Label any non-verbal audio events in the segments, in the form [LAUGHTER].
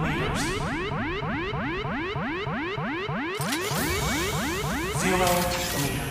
meters. Zero meters.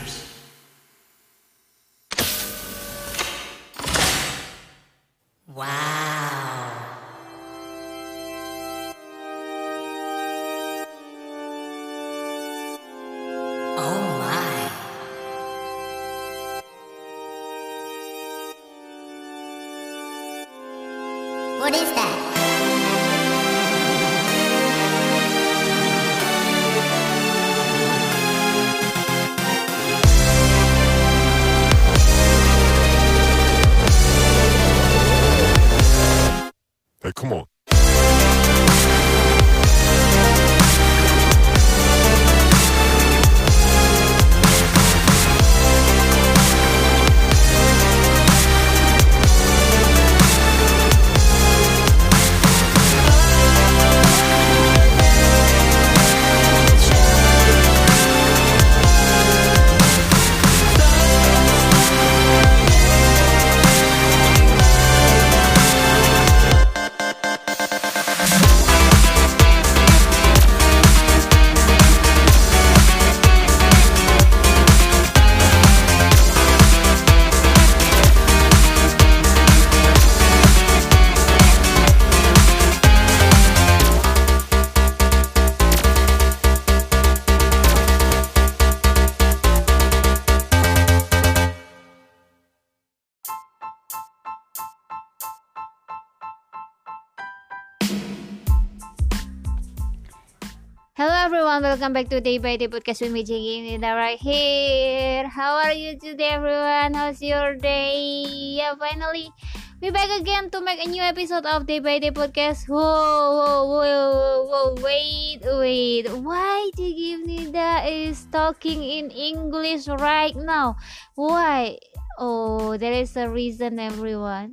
Welcome back to Day by Day Podcast with me Jiggy Nida right here. How are you today everyone? How's your day? Yeah, finally we back again to make a new episode of Day by Day Podcast. Whoa, whoa, whoa, whoa, whoa, wait, wait. Why Jiggy Nida is talking in English right now? Why? Oh, there is a reason everyone.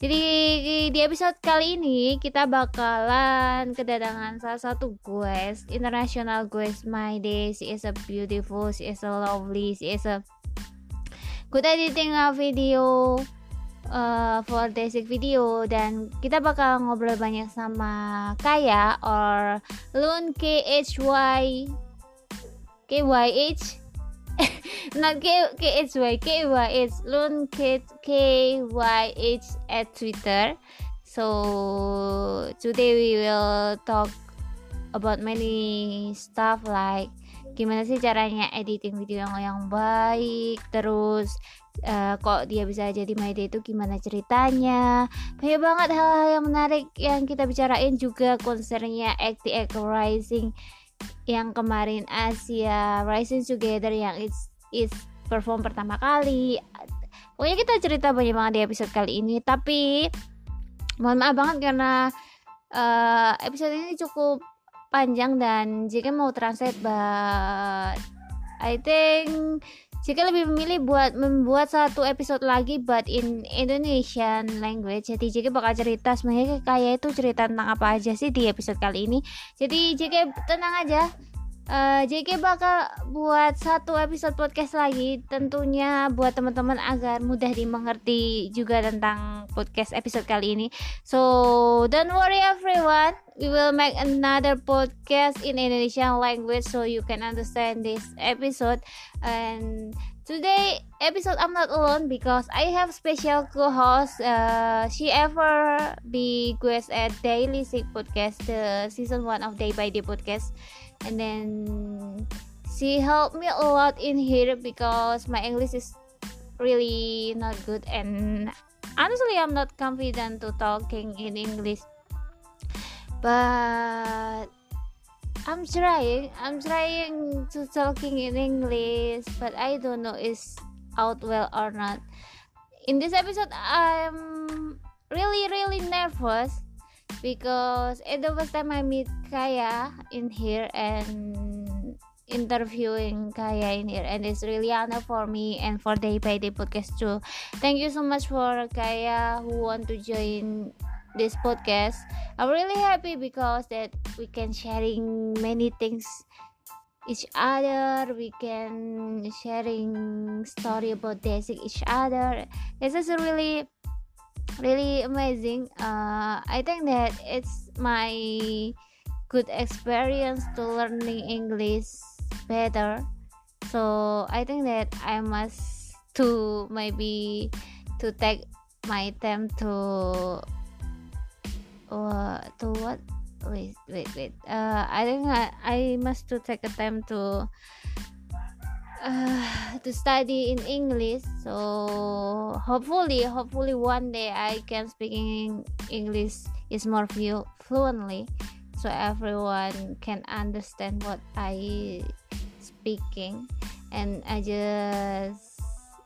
Jadi di episode kali ini kita bakalan kedatangan salah satu guest, international guest My Day. She is a beautiful, she is a lovely, she is a good editing video uh, for basic video dan kita bakal ngobrol banyak sama Kaya or Lun K H Y K Y H [LAUGHS] not K K H Y K Y H Lun K K Y H at Twitter. So today we will talk about many stuff like gimana sih caranya editing video yang yang baik terus uh, kok dia bisa jadi Day itu gimana ceritanya banyak banget hal-hal yang menarik yang kita bicarain juga konsernya Act Act Rising yang kemarin Asia Rising Together yang it's, it's perform pertama kali. Pokoknya kita cerita banyak banget di episode kali ini tapi mohon maaf banget karena uh, episode ini cukup panjang dan jika mau translate but I think jika lebih memilih buat membuat satu episode lagi but in Indonesian language jadi jika bakal cerita sebenarnya kayak itu cerita tentang apa aja sih di episode kali ini. Jadi jika tenang aja Uh, JK bakal buat satu episode podcast lagi tentunya buat teman-teman agar mudah dimengerti juga tentang podcast episode kali ini. So don't worry everyone we will make another podcast in Indonesian language so you can understand this episode. And today episode I'm not alone because I have special co-host. Uh, she ever be guest at Daily Sick Podcast the season 1 of Day by Day Podcast and then she helped me a lot in here because my English is really not good. And honestly I'm not confident to talking in English. But I'm trying. I'm trying to talking in English but I don't know is out well or not. In this episode I'm really really nervous because it's the first time I meet Kaya in here and interviewing Kaya in here and it's really honor for me and for Day by Day podcast too. Thank you so much for Kaya who want to join this podcast. I'm really happy because that we can sharing many things each other we can sharing story about dancing each other this is really really amazing. Uh, I think that it's my good experience to learning English better. So I think that I must to maybe to take my time to uh, to what wait wait wait uh, I think I, I must to take a time to [SIGHS] to study in English. So hopefully, hopefully one day I can speak in English is more flu- fluently, so everyone can understand what I speaking. And I just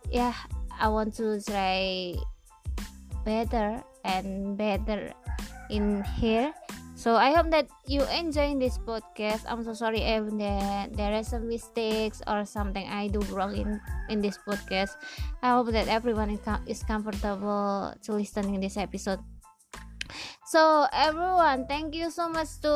yeah, I want to try better and better in here so I hope that you enjoying this podcast. I'm so sorry if there, there are some mistakes or something I do wrong in in this podcast. I hope that everyone is, com- is comfortable to listening this episode. So everyone, thank you so much to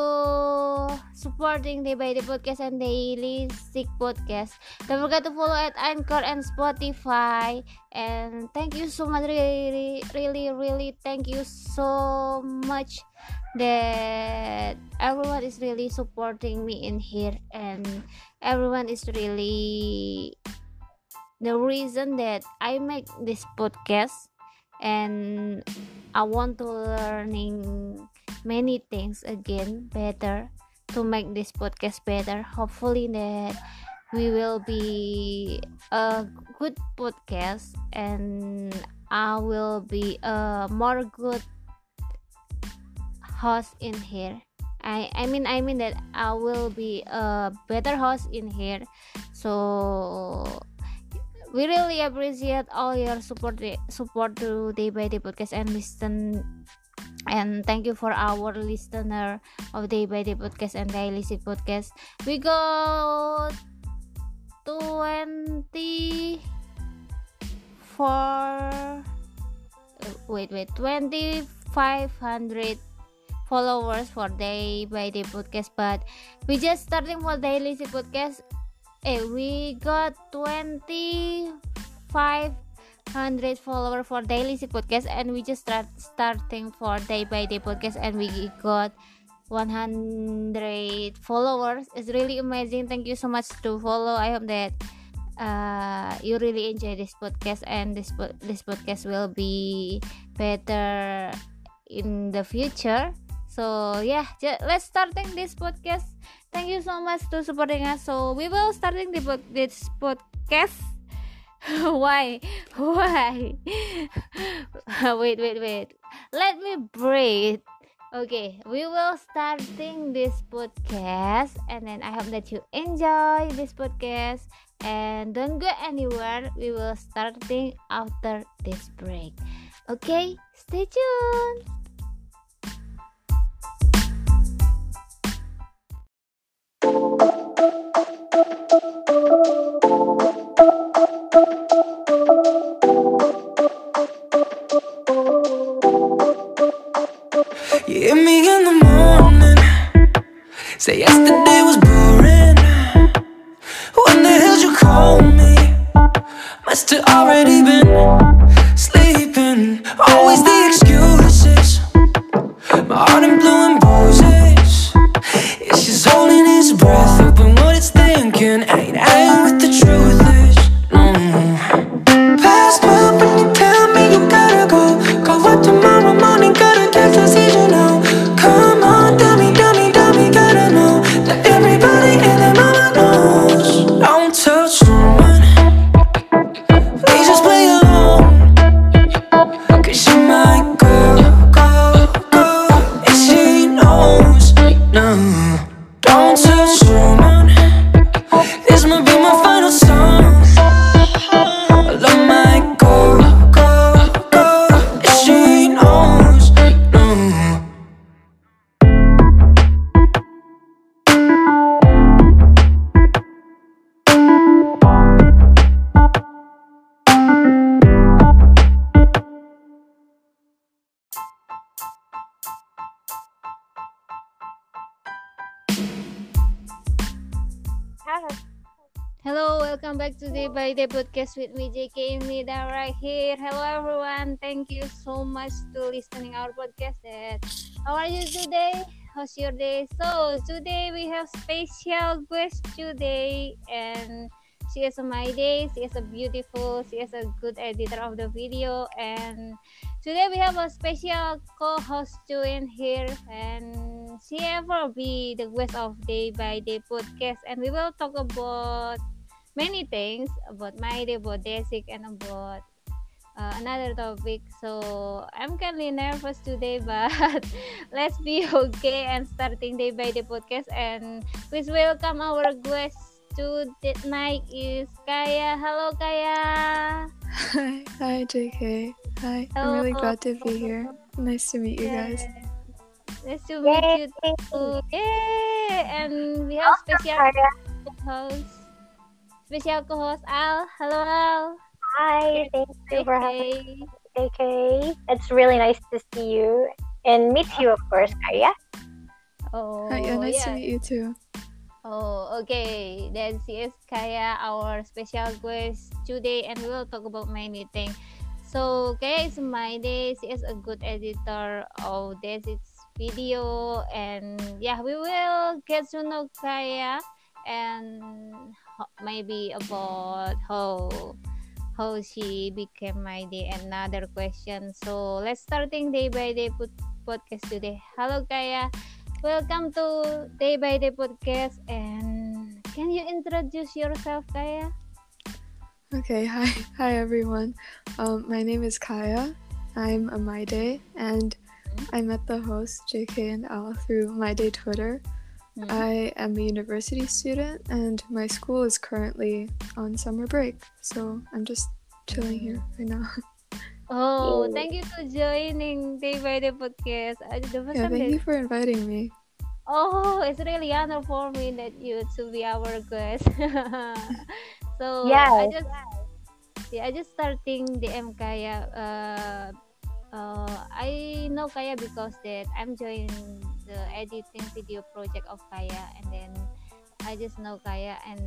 supporting Day by Podcast and Daily Sick Podcast. Don't forget to follow at Anchor and Spotify. And thank you so much, really, really, really, thank you so much that everyone is really supporting me in here and everyone is really the reason that I make this podcast and I want to learning many things again better to make this podcast better. Hopefully that we will be a good podcast and I will be a more good host in here. I I mean I mean that I will be a better host in here. So we really appreciate all your support support to day by day podcast and listen and thank you for our listener of day by day podcast and daily sit podcast. We got 20 for uh, wait wait 2500 followers for day by day podcast but we just starting for daily podcast. Eh we got 2500 followers for daily podcast and we just start starting for day by day podcast and we got 100 followers. It's really amazing. Thank you so much to follow. I hope that uh, you really enjoy this podcast and this this podcast will be better in the future so yeah let's starting this podcast. Thank you so much to supporting us. So we will starting the this podcast. [LAUGHS] Why? Why? [LAUGHS] Wait wait wait. Let me breathe. Okay we will starting this podcast and then i hope that you enjoy this podcast. And don't go anywhere. We will starting after this break. Okay stay tuned Always the excuses. My heart in blue and bruises. Just holding his breath, hoping what it's thinking. Ain't ain't with the to Day by Day podcast with me, JK Mida, right here. Hello, everyone. Thank you so much to listening our podcast. How are you today? How's your day? So, today we have special guest today, and she is my day. She is a beautiful. She is a good editor of the video, and today we have a special co-host join here, and she ever be the guest of Day by Day podcast, and we will talk about many things about my day, about Desik, and about uh, another topic. So I'm currently nervous today, [LAUGHS] but let's be okay and starting day by day podcast. And please welcome our guest tonight is Kaya. Hello, Kaya. Hi, hi, JK. Hi, I'm really glad to be here. Nice to meet you guys. Nice to meet you too. Yay! And we have special host, special co-host Al. Hello, Al. Hi, thank you for having me, JK. It's really nice to see you and meet you, of course, Kaya. Oh, Hi, yeah, nice to meet you too. Oh, okay. Then she is Kaya, our special guest today, and we will talk about many things. So, Kaya is my day. She is a good editor of this video, and yeah, we will get to know Kaya and ho- maybe about how how she became my day. Another question. So, let's starting day by day put podcast today. Hello, Kaya. Welcome to Day by Day podcast and can you introduce yourself, Kaya? Okay, hi, hi everyone. Um, my name is Kaya. I'm a My Day, and I met the host JK and Al through My Day Twitter. Hmm. I am a university student, and my school is currently on summer break, so I'm just chilling here right now. [LAUGHS] Oh, Oh. thank you for joining Day by Day podcast. The first yeah, time thank that- you for inviting me. Oh, it's really honor for me that you to be our guest. [LAUGHS] so I just yeah, I just starting DM Kaya. Uh, uh, I know Kaya because that I'm joining the editing video project of Kaya, and then I just know Kaya, and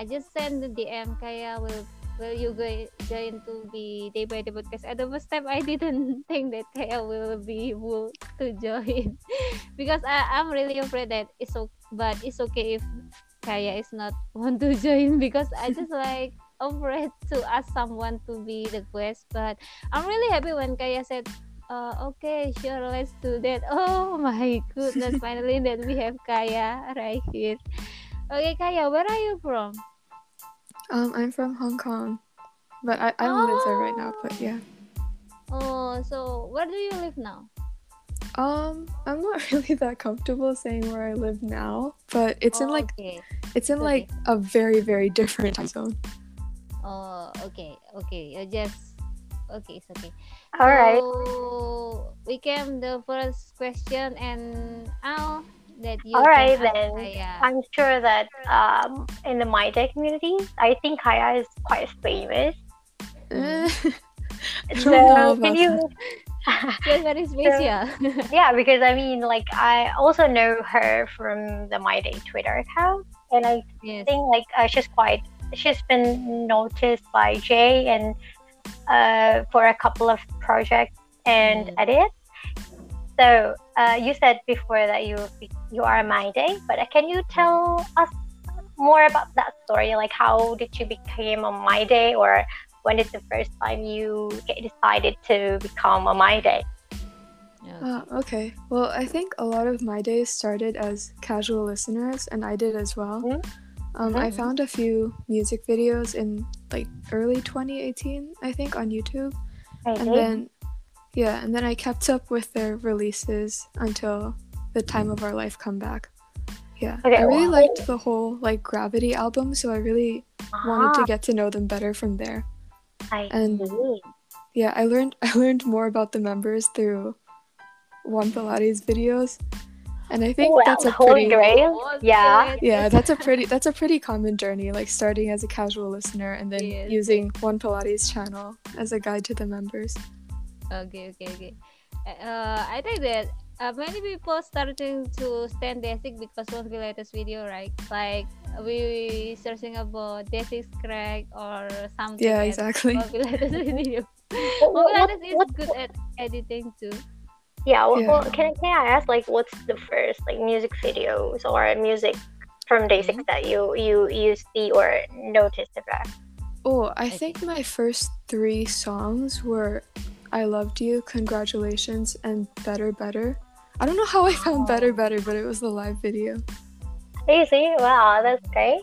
I just send the DM Kaya will will you join to be day by day podcast. At the first time, I didn't [LAUGHS] think that Kaya will be able to join [LAUGHS] because I, I'm really afraid that it's okay but it's okay if Kaya is not [LAUGHS] want to join because I just like afraid to ask someone to be the guest but I'm really happy when Kaya said uh, okay sure let's do that [LAUGHS] oh my goodness [LAUGHS] finally that we have Kaya right here okay Kaya where are you from Um, I'm from Hong Kong, but I, I don't live there right now. But yeah. oh so where do you live now Um, I'm not [LAUGHS] really that comfortable saying where I live now, but it's in Oh, like okay it's in okay. like a very very different time zone. oh okay okay you just okay it's okay All right. So we came the first question and now that you All can right, ask then. Kaya. I'm sure that um, in the My Day community, I think Kaya is quite famous. [LAUGHS] I So don't can you? She's very special. yeah, because I mean, like I also know her from the My Day Twitter account, and I yes. think like uh, she's quite she's been noticed by Jae and uh, for a couple of projects and Mm. edits. So uh, you said before that you you are a my day, but uh, can you tell us more about that story? Like how did you become a my day, or when is the first time you decided to become a my day? Uh, okay. Well, I think a lot of my days started as casual listeners, and I did as well. Mhm. Um, I Mhm. found a few music videos in like early 2018, I think, on YouTube, and then yeah, and then I kept up with their releases until the time of our life comeback. Yeah, Okay, I really wow. liked the whole like Gravity album, so I really wanted to Ah, get to know them better from there. I and- see. Yeah, I learned [LAUGHS] I learned more about the members through One Pilates videos, and I think Well, that's a Holy pretty Grail. Yeah. yeah that's a pretty that's a pretty common journey. Like starting as a casual listener and then Yes, using One Pilates channel as a guide to the members. Okay, okay, okay. Uh, I think that uh, many people starting to stand basic because of the latest video, right? Like we searching about Desi's crack or something. Yeah, exactly. Mobilatus [LAUGHS] video. What- what- Mobilatus is what- good at editing too. Yeah, well, Yeah. well, can, can I ask like what's the first like music videos or music from Day 6 Mhm. that you you you see or notice about? Oh, I think my first three songs were I Loved You, Congratulations, and Better Better. I don't know how I found Better Better, but it was the live video. Easy, wow, that's great.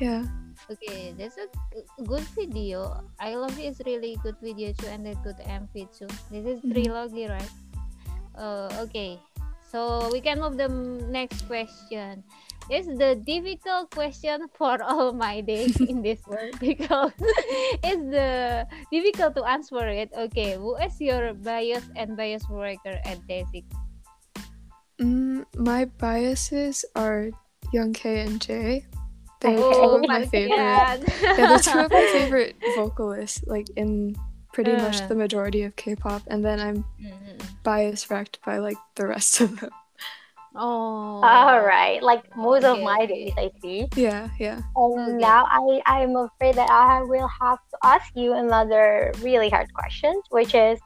Yeah. Okay, that's a g- good video. I love it is really good video too and a good MV too. This is Mhm. trilogy, right? Uh, okay, so we can move the next question. It's the difficult question for [LAUGHS] all my days in this world [LAUGHS] because it's the difficult to answer it. Okay, who is your bias and bias worker at Basic? Mm, my biases are Young K and Jae. They're Oh two of my my favorite. Yeah, they're [LAUGHS] two of my favorite vocalists, like in pretty much Uh. the majority of K-pop. And then I'm Mm-mm. bias wrecked by like the rest of them. Oh. All right, like most of my days, I see. Yeah, yeah. And Okay. now I I'm afraid that I will have to ask you another really hard question, which is,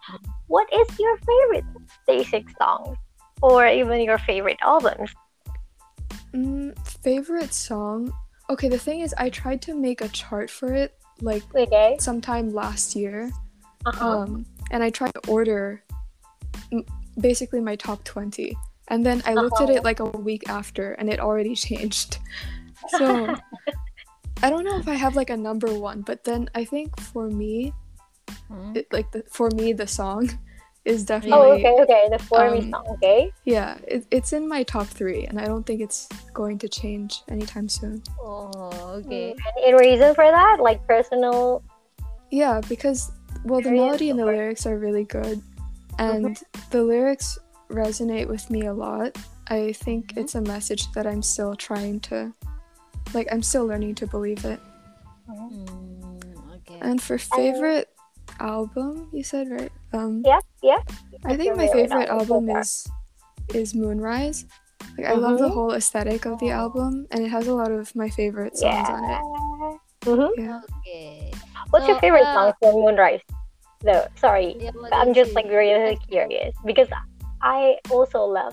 what is your favorite Day 6 song, or even your favorite albums? Mm, favorite song? Okay, the thing is, I tried to make a chart for it like Okay. sometime last year. Uh-huh. Um, and I tried to order m- basically my top 20. And then I looked at Uh-huh. it like a week after and it already [LAUGHS] changed. So [LAUGHS] I don't know if I have like a number one, but then I think for me, Hmm? it, like the, for me, the song is definitely. oh, okay, okay. The For Me um, song, okay. yeah, it, it's in my top three. And I don't think it's going to change anytime soon. Oh, okay. Any reason for that? Like personal? Yeah, because well, the melody and the lyrics are really good, and the lyrics resonate with me a lot. I think Mhm. it's a message that I'm still trying to, like, I'm still learning to believe it. Mm, okay. And for favorite album, you said right? Um, Yeah, yeah. I think my favorite favorite album so album far? is is Moonrise. Like, I love the Mhm. whole aesthetic of the album, and it has a lot of my favorite songs on it. Yeah. Okay. What's your favorite uh, song from Moonrise? Though, sorry, Yeah, I'm just it? like really curious because I also love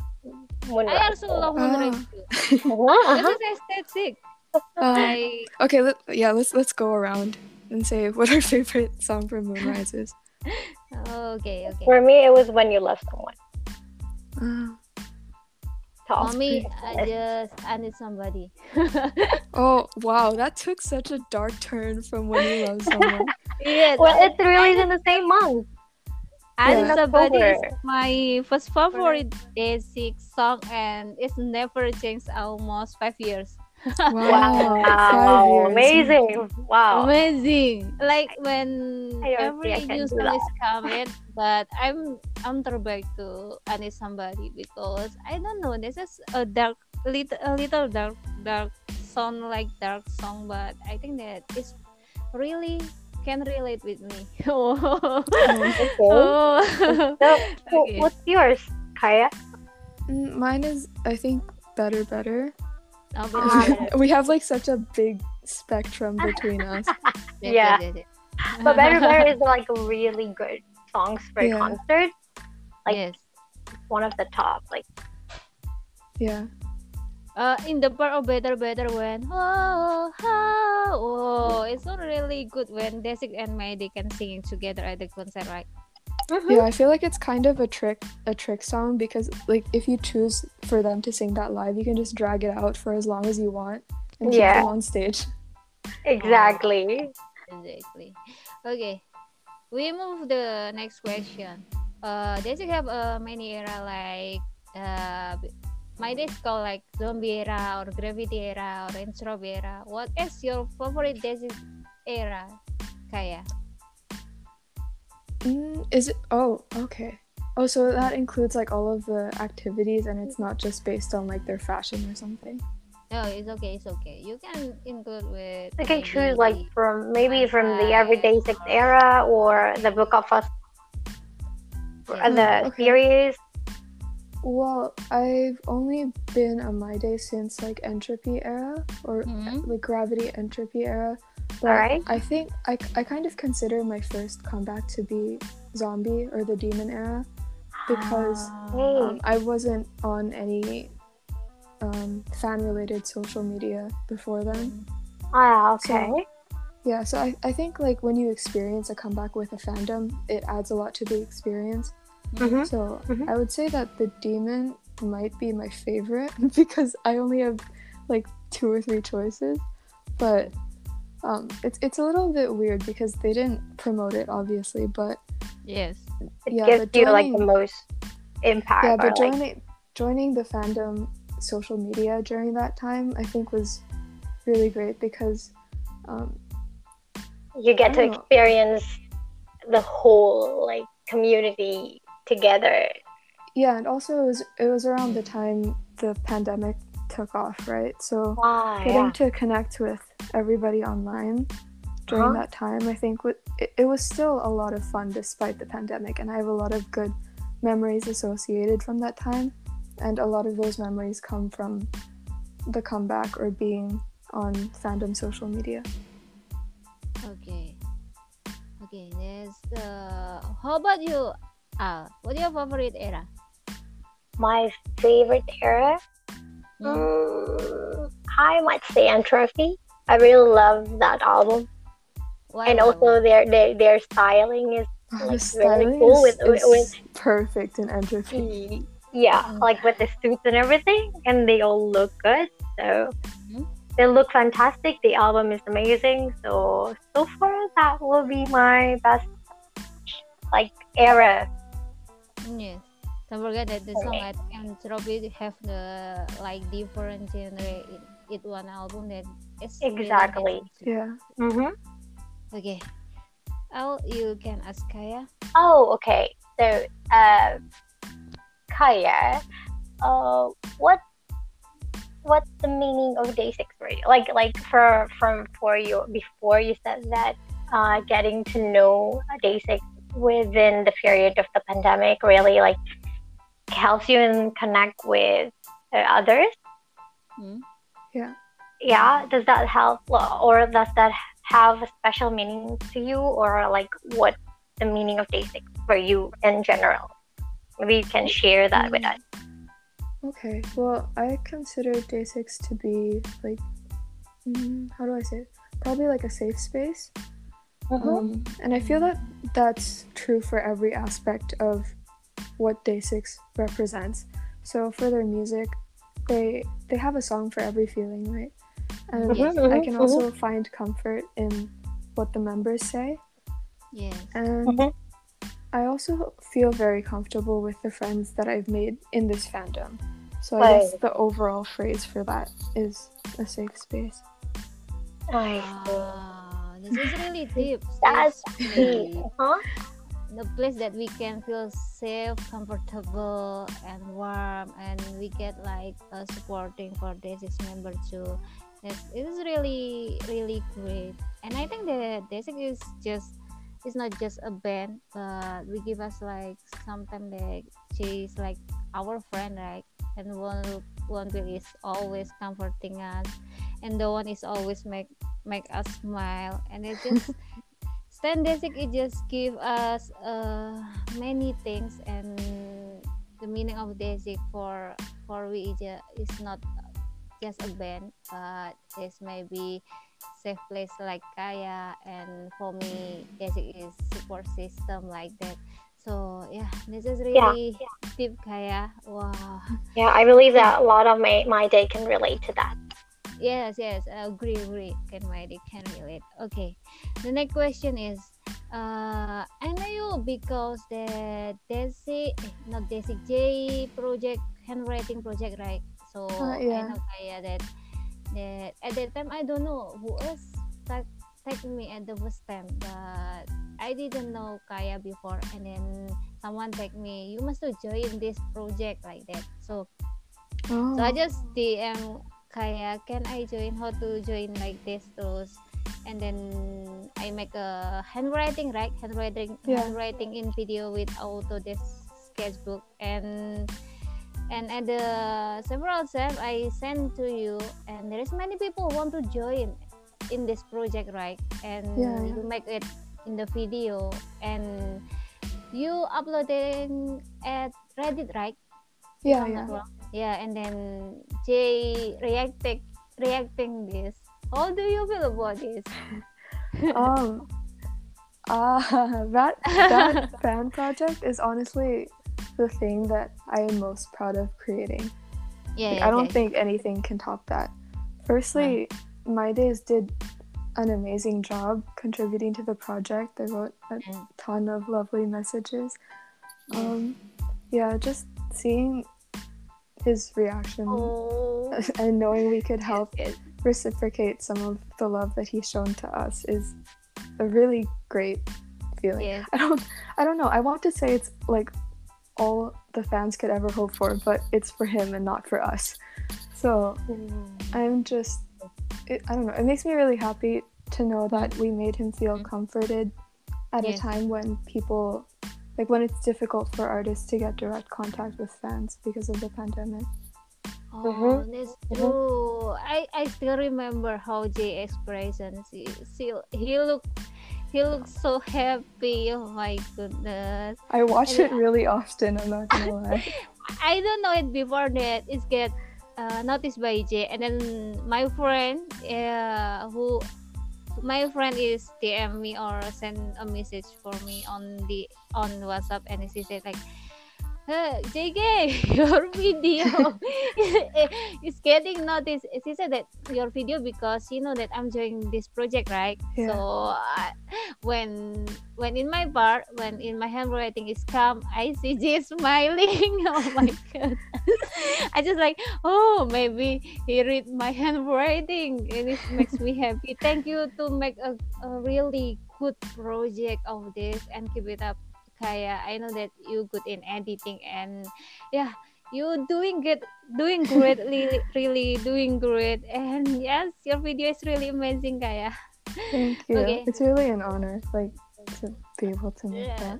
Moonrise. I also love Moonrise too. [LAUGHS] Uh-huh, This is aesthetic. Um, I okay, let, yeah, let's let's go around and say what our [LAUGHS] favorite song from Moonrise is. [LAUGHS] okay, okay. For me, it was when you love someone. Uh, Top. For me, I just I need somebody. [LAUGHS] Oh wow, that took such a dark turn from when you love [LAUGHS] someone. yes. Well, it's released in the same month. I need Yeah. somebody is my first favorite basic song and it's never changed almost five years. Wow, five Wow, years. amazing! Wow. Amazing. Like when I every think I can new do song that. is coming, [LAUGHS] but I'm I'm throwback to I need somebody because I don't know. This is a dark little a little dark dark song like dark song, but I think that it's really can relate with me. oh. [LAUGHS] [LAUGHS] Okay. oh. So, wh- Okay. what's yours, Kaya? Mm, Mine is, I think, better, better. Better, we have like such a big spectrum [LAUGHS] between us. [LAUGHS] Yeah. But Better Better is like really good songs for Yeah. concert. like- yes. One of the top. Like Yeah. Uh, in the part of better better when oh, oh oh it's not really good when Desik and My Day can singing together at the concert right [LAUGHS] Yeah, [LAUGHS] I feel like it's kind of a trick a trick song because like if you choose for them to sing that live, you can just drag it out for as long as you want and keep Yeah. them on stage. exactly. exactly okay we move the next question uh Desik have uh, many era like uh my days called like zombie era or gravity era or intro era what is your favorite Desik era Kaya Mm, is it? Oh, okay. Oh, so that includes like all of the activities, and it's not just based on like their fashion or something. no it's okay it's okay you can include with You can choose like from maybe from the Everyday Six era or the Book of Us Yeah. the okay. series. Well, I've only been a my day since like entropy era or Mhm. like gravity entropy era. But Alright. I think I, I kind of consider my first comeback to be zombie or the demon era because Hey. um, I wasn't on any um, fan related social media before then. ah, okay. Yeah, so I, I think like when you experience a comeback with a fandom, it adds a lot to the experience. Mhm. So Mhm. I would say that the demon might be my favorite [LAUGHS] because I only have like two or three choices. But um, it's it's a little bit weird because they didn't promote it obviously, but Yes. It yeah, gives but you like the most impact. yeah, or, but like, joining joining the fandom social media during that time I think was really great because um, you get to know. experience the whole like community together. yeah, and also it was it was around the time the pandemic took off, right? So Wow, getting yeah. to connect with everybody online during Uh-huh. that time, I think wa- it, it was still a lot of fun despite the pandemic, and I have a lot of good memories associated from that time, and a lot of those memories come from the comeback or being on fandom social media. Okay. Okay. There's the. How about you? Al? What's your favorite era? My favorite era? Mm, I might say Entropy. I really love that album, Why, and also their their their styling is the Like, really cool is, with- is with- perfect in Entropy. yeah, Mm. like with the suits and everything, and they all look good. So Mhm. they look fantastic. The album is amazing. So so far, that will be my best like era. Yes. Don't forget that the song Okay. at Entropy have the like different genre in it one album that is Exactly. amazing. Yeah. Mm-hmm. Okay. oh you can ask Kaya. Oh, okay. So, uh, Kaya, uh, what what's the meaning of day six for you? Like, like for from for you before you said that uh, getting to know day six within the period of the pandemic really like helps you and connect with others. Hmm? Yeah, does that help, or does that have a special meaning to you, or like what the meaning of day six for you in general? Maybe you can share that with us. Okay. Well, I consider Day Six to be like, mm, how do I say it? Probably like a safe space. Um, and I feel that that's true for every aspect of what Day Six represents. So for their music, they they have a song for every feeling, right? And Yes. Mhm, I can also find comfort in what the members say. Yes. And. I also feel very comfortable with the friends that I've made in this fandom. So I guess the overall phrase for that is a safe space. I. Ah, this is really deep. That's It's deep. Huh? The place that we can feel safe, comfortable, and warm, and we get like uh, supporting for this member too. It's, it is really really great, and I think that Desik is just it's not just a band, but we give us like sometimes like she's like our friend, right? And one one will is always comforting us, and the one is always make make us smile, and it just [LAUGHS] Stand Basic it just give us uh, many things and the meaning of Basic for for we is, not just a band but it's maybe safe place like Kaya and for me Basic is support system like that. So yeah this is Yeah, really deep Kaya. Wow. Yeah, I believe that a lot of my, my day can relate to that. Yes, yes, I agree, agree. Can my can relate. Okay, the next question is, uh, I know you because the Desi, eh, not Desi J project handwriting project, right? So Uh, yeah. I know Kaya that that at that time I don't know who else tag tag me at the first time, but I didn't know Kaya before, and then someone tag me, you must to join this project like that. So Oh. so I just DM Kaya, can I join? How to join like this? Terus, and then I make a handwriting, right? Handwriting, Yeah. handwriting in video with Autodesk Sketchbook, and and at the uh, several steps I send to you, and there is many people want to join in this project, right? And Yeah, yeah. you make it in the video, and you uploading at Reddit, right? Yeah, yeah. wrong. Yeah, and then Jae reacting reacting this. How do you feel about this? [LAUGHS] um uh [LAUGHS] that that fan project is honestly the thing that I am most proud of creating. Yeah, Like, yeah, I don't okay. think anything can top that. Firstly, My Days did an amazing job contributing to the project. They wrote a Mm. ton of lovely messages. Um, yeah, just seeing his reaction Oh, [LAUGHS] and knowing we could help yes. reciprocate some of the love that he's shown to us is a really great feeling. yes. I don't I don't know. I want to say it's like all the fans could ever hope for, but it's for him and not for us. So I'm just it, I don't know. It makes me really happy to know that we made him feel Mhm. comforted at Yes. a time when people like when it's difficult for artists to get direct contact with fans because of the pandemic. Oh, Mhm. that's Mhm. I, I still remember how Jae expressions. He, he, he look he looks so happy. Oh my goodness. I watch And- it really often, I'm not gonna lie. [LAUGHS] I don't know it before that it's get uh, noticed by Jae and then my friend uh, who my friend is DM me or send a message for me on the on WhatsApp and she said like [LAUGHS] JK, [LAUGHS] your video [LAUGHS] eh, is getting noticed. Eh, she said that your video because you know that I'm doing this project, right? Yeah. So I, when when in my part, when in my handwriting is come, I see Jae smiling. oh my god! I just like, oh, maybe he read my handwriting, and it makes me happy. Thank you to make a, a really good project of this and keep it up Kaya, I know that you good in editing and yeah, you doing good, doing great, really, really doing great. And yes, your video is really amazing, Kaya. Thank you. Okay. It's really an honor, like, to be able to make Yeah. that.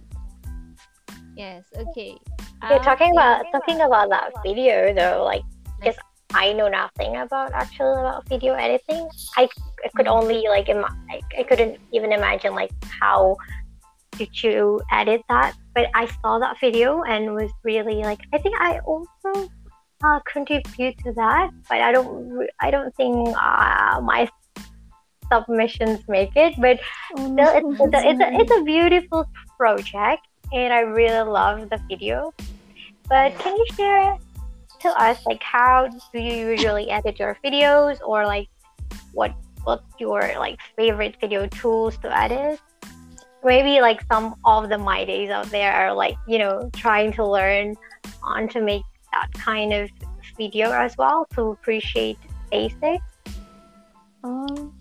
Yes, okay. Yeah, Uh, talking okay. about talking about that video though, like because I know nothing about actually about video editing. I, I could only like Im- I, I couldn't even imagine like how did you edit that. But I saw that video and was really like I think I also uh, contribute to that, but I don't I don't think uh, my submissions make it. But Oh, still, it's, [LAUGHS] it's, a, it's, a, it's a beautiful project and i really love the video but can you share to us like how do you usually edit your videos or like what what's your like favorite video tools to edit maybe like some of the my days out there are like you know trying to learn on to make that kind of video as well to appreciate basics Um,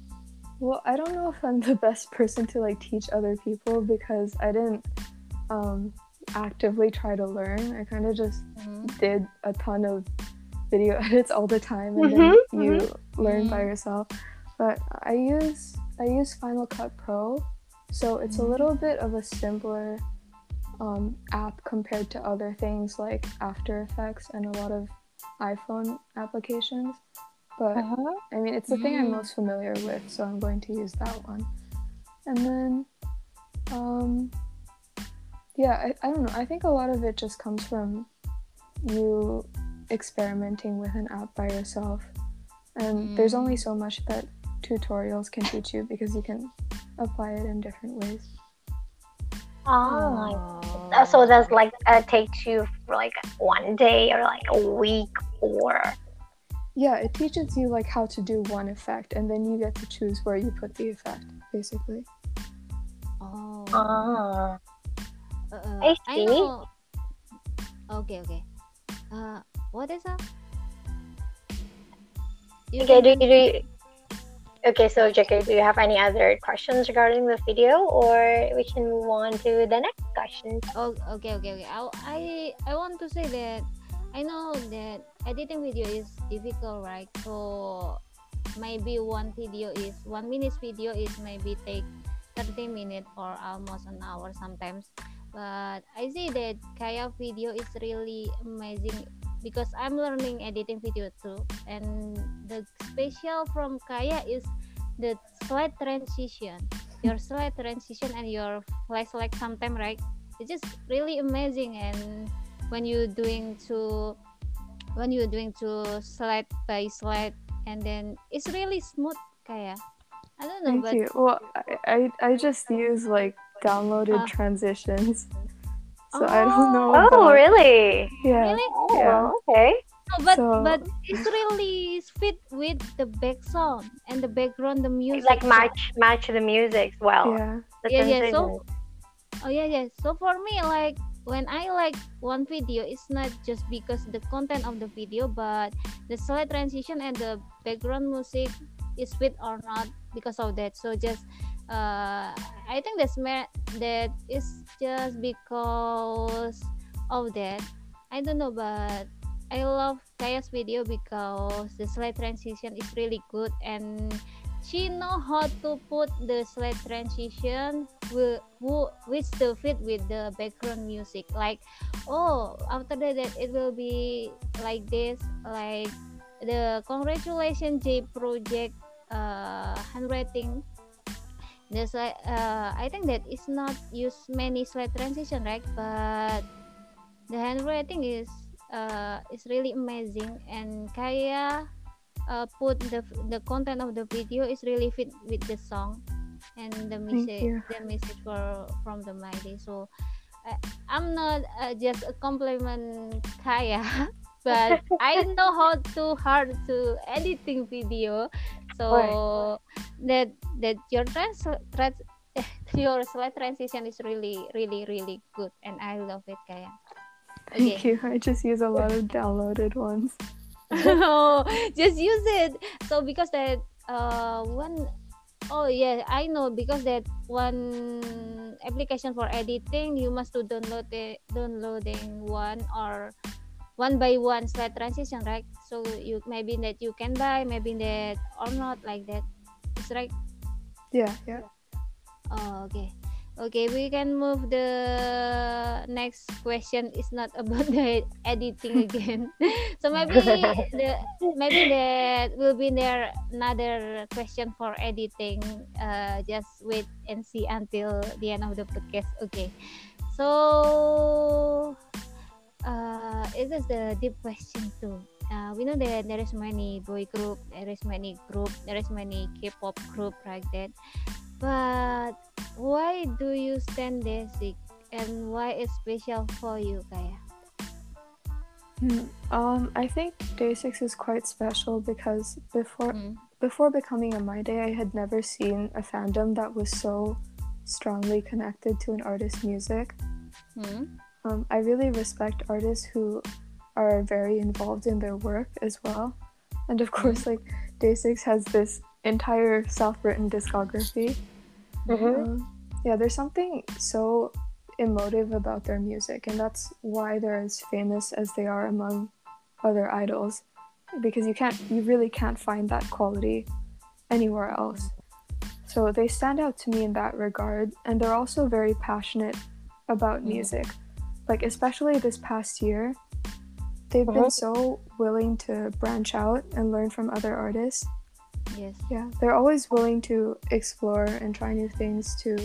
well, I don't know if I'm the best person to like teach other people because I didn't um actively try to learn. I kind of just Mhm. did a ton of video [LAUGHS] edits all the time, and then Mhm, you learn by Mm. yourself. But I use I use Final Cut Pro, so it's a little bit of a simpler um, app compared to other things like After Effects and a lot of iPhone applications. But I mean, it's the thing I'm Mm. most familiar with, so I'm going to use that one. And then, um, yeah, I, I don't know. I think a lot of it just comes from you experimenting with an app by yourself. And there's only so much that tutorials can teach you because you can apply it in different ways. oh Uh, so that's like uh, takes you for like one day or like a week or Yeah, it teaches you like how to do one effect, and then you get to choose where you put the effect, basically. Oh. ah Uh, I I see. know. Okay, okay. Uh, what is that? You okay do can- you, do you okay so JK do you have any other questions regarding the video or we can move on to the next question Oh, okay, okay, okay. I, I, I want to say that I know that editing video is difficult, right? So maybe one video is one minute video is maybe take 30 minutes or almost an hour sometimes. But I see that Kaya video is really amazing because I'm learning editing video too. And the special from Kaya is the slide transition. Your slide transition and your flash like sometime right? It's just really amazing and when you're doing to when you're doing to slide by slide and then it's really smooth Kaya. I don't know Thank but you. Well, I, I, I just use like downloaded Ah. transitions. So I don't oh. know. Oh, about- really? Yeah. Really? Oh, Yeah. okay. No, but So- but it's really fit with the back sound and the background, the music. Like match match the music as well. Yeah. The Yeah, yeah, so- Oh yeah, yeah. So for me, like when I like one video, it's not just because the content of the video, but the slide transition and the background music is fit or not because of that. So just uh, I think that's ma- that is just because of that. I don't know, but I love Kaya's video because the slide transition is really good and she know how to put the slide transition wi- who which to fit with the background music like oh after that, that it will be like this like the congratulations j project uh handwriting the slide uh i think that is not use many slide transition right but the handwriting is uh is really amazing and kaya uh, put the the content of the video is really fit with the song and the message the message for from the Mighty. So uh, I'm not uh, just a compliment Kaya, [LAUGHS] but I know how to hard to editing video. So that that your trans, trans [LAUGHS] your slide transition is really really really good and I love it Kaya. Thank you. I just use a lot of downloaded ones. [LAUGHS] oh, just use it. So because that uh one oh yeah, I know because that one application for editing you must do download it downloading one or one by one slide transition, right? So you maybe that you can buy, maybe that or not like that. It's right. Yeah, yeah. Oh, okay. Okay, we can move the next question is not about [LAUGHS] the editing [LAUGHS] again. [LAUGHS] so maybe the maybe that will be there another question for editing. Uh, just wait and see until the end of the podcast. Okay. So uh, it is the deep question too. Uh, we know that there is many boy group, there is many group, there is many K-pop group like that. But why do you stand Day Six and why it's special for you, Kaya? Hmm, Um, I think Day Six is quite special because before Mm. before becoming a My Day, I had never seen a fandom that was so strongly connected to an artist's music. Hmm? Um, I really respect artists who are very involved in their work as well. And of course, like Day Six has this entire self-written discography. Mhm. Um, yeah, there's something so emotive about their music, and that's why they're as famous as they are among other idols. Because you can't, you really can't find that quality anywhere else. So they stand out to me in that regard, and they're also very passionate about Mm. music. Like especially this past year, they've been so willing to branch out and learn from other artists. Yes. Yeah, they're always willing to explore and try new things to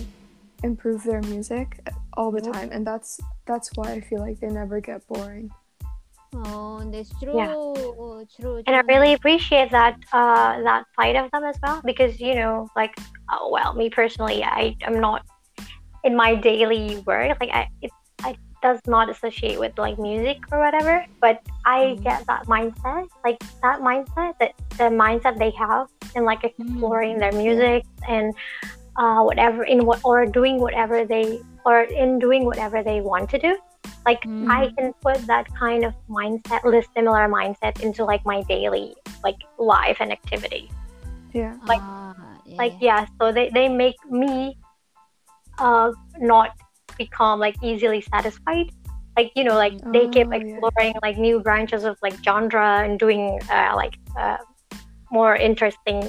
improve their music all the time, and that's that's why I feel like they never get boring. Oh, that's true. Yeah. True. and I really appreciate that uh, that side of them as well because you know like uh, well me personally I am not in my daily work like I it I does not associate with like music or whatever but I Mm. get that mindset like that mindset that the mindset they have in like exploring their music and uh, whatever in what or doing whatever they or in doing whatever they want to do like Mm. i can put that kind of mindset this similar mindset into like my daily like life and activity Yeah, like- Ah, yeah, like yeah so they, they make me uh not become like easily satisfied like you know like they keep Oh, yeah. exploring like new branches of like genre and doing uh, like uh, more interesting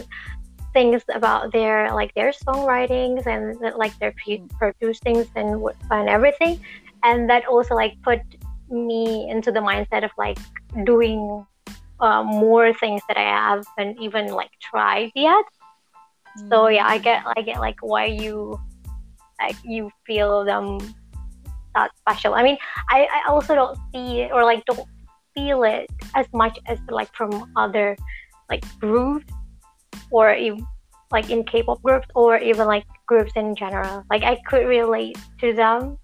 things about their like their songwritings and like their pu- producings and and everything and that also like put me into the mindset of like doing uh, more things that I haven't even like tried yet. So yeah, I get I get like why you like you feel them that special. I mean, I, I also don't see it or like don't feel it as much as like from other like groups or even like in K-pop groups or even like groups in general. Like I could relate to them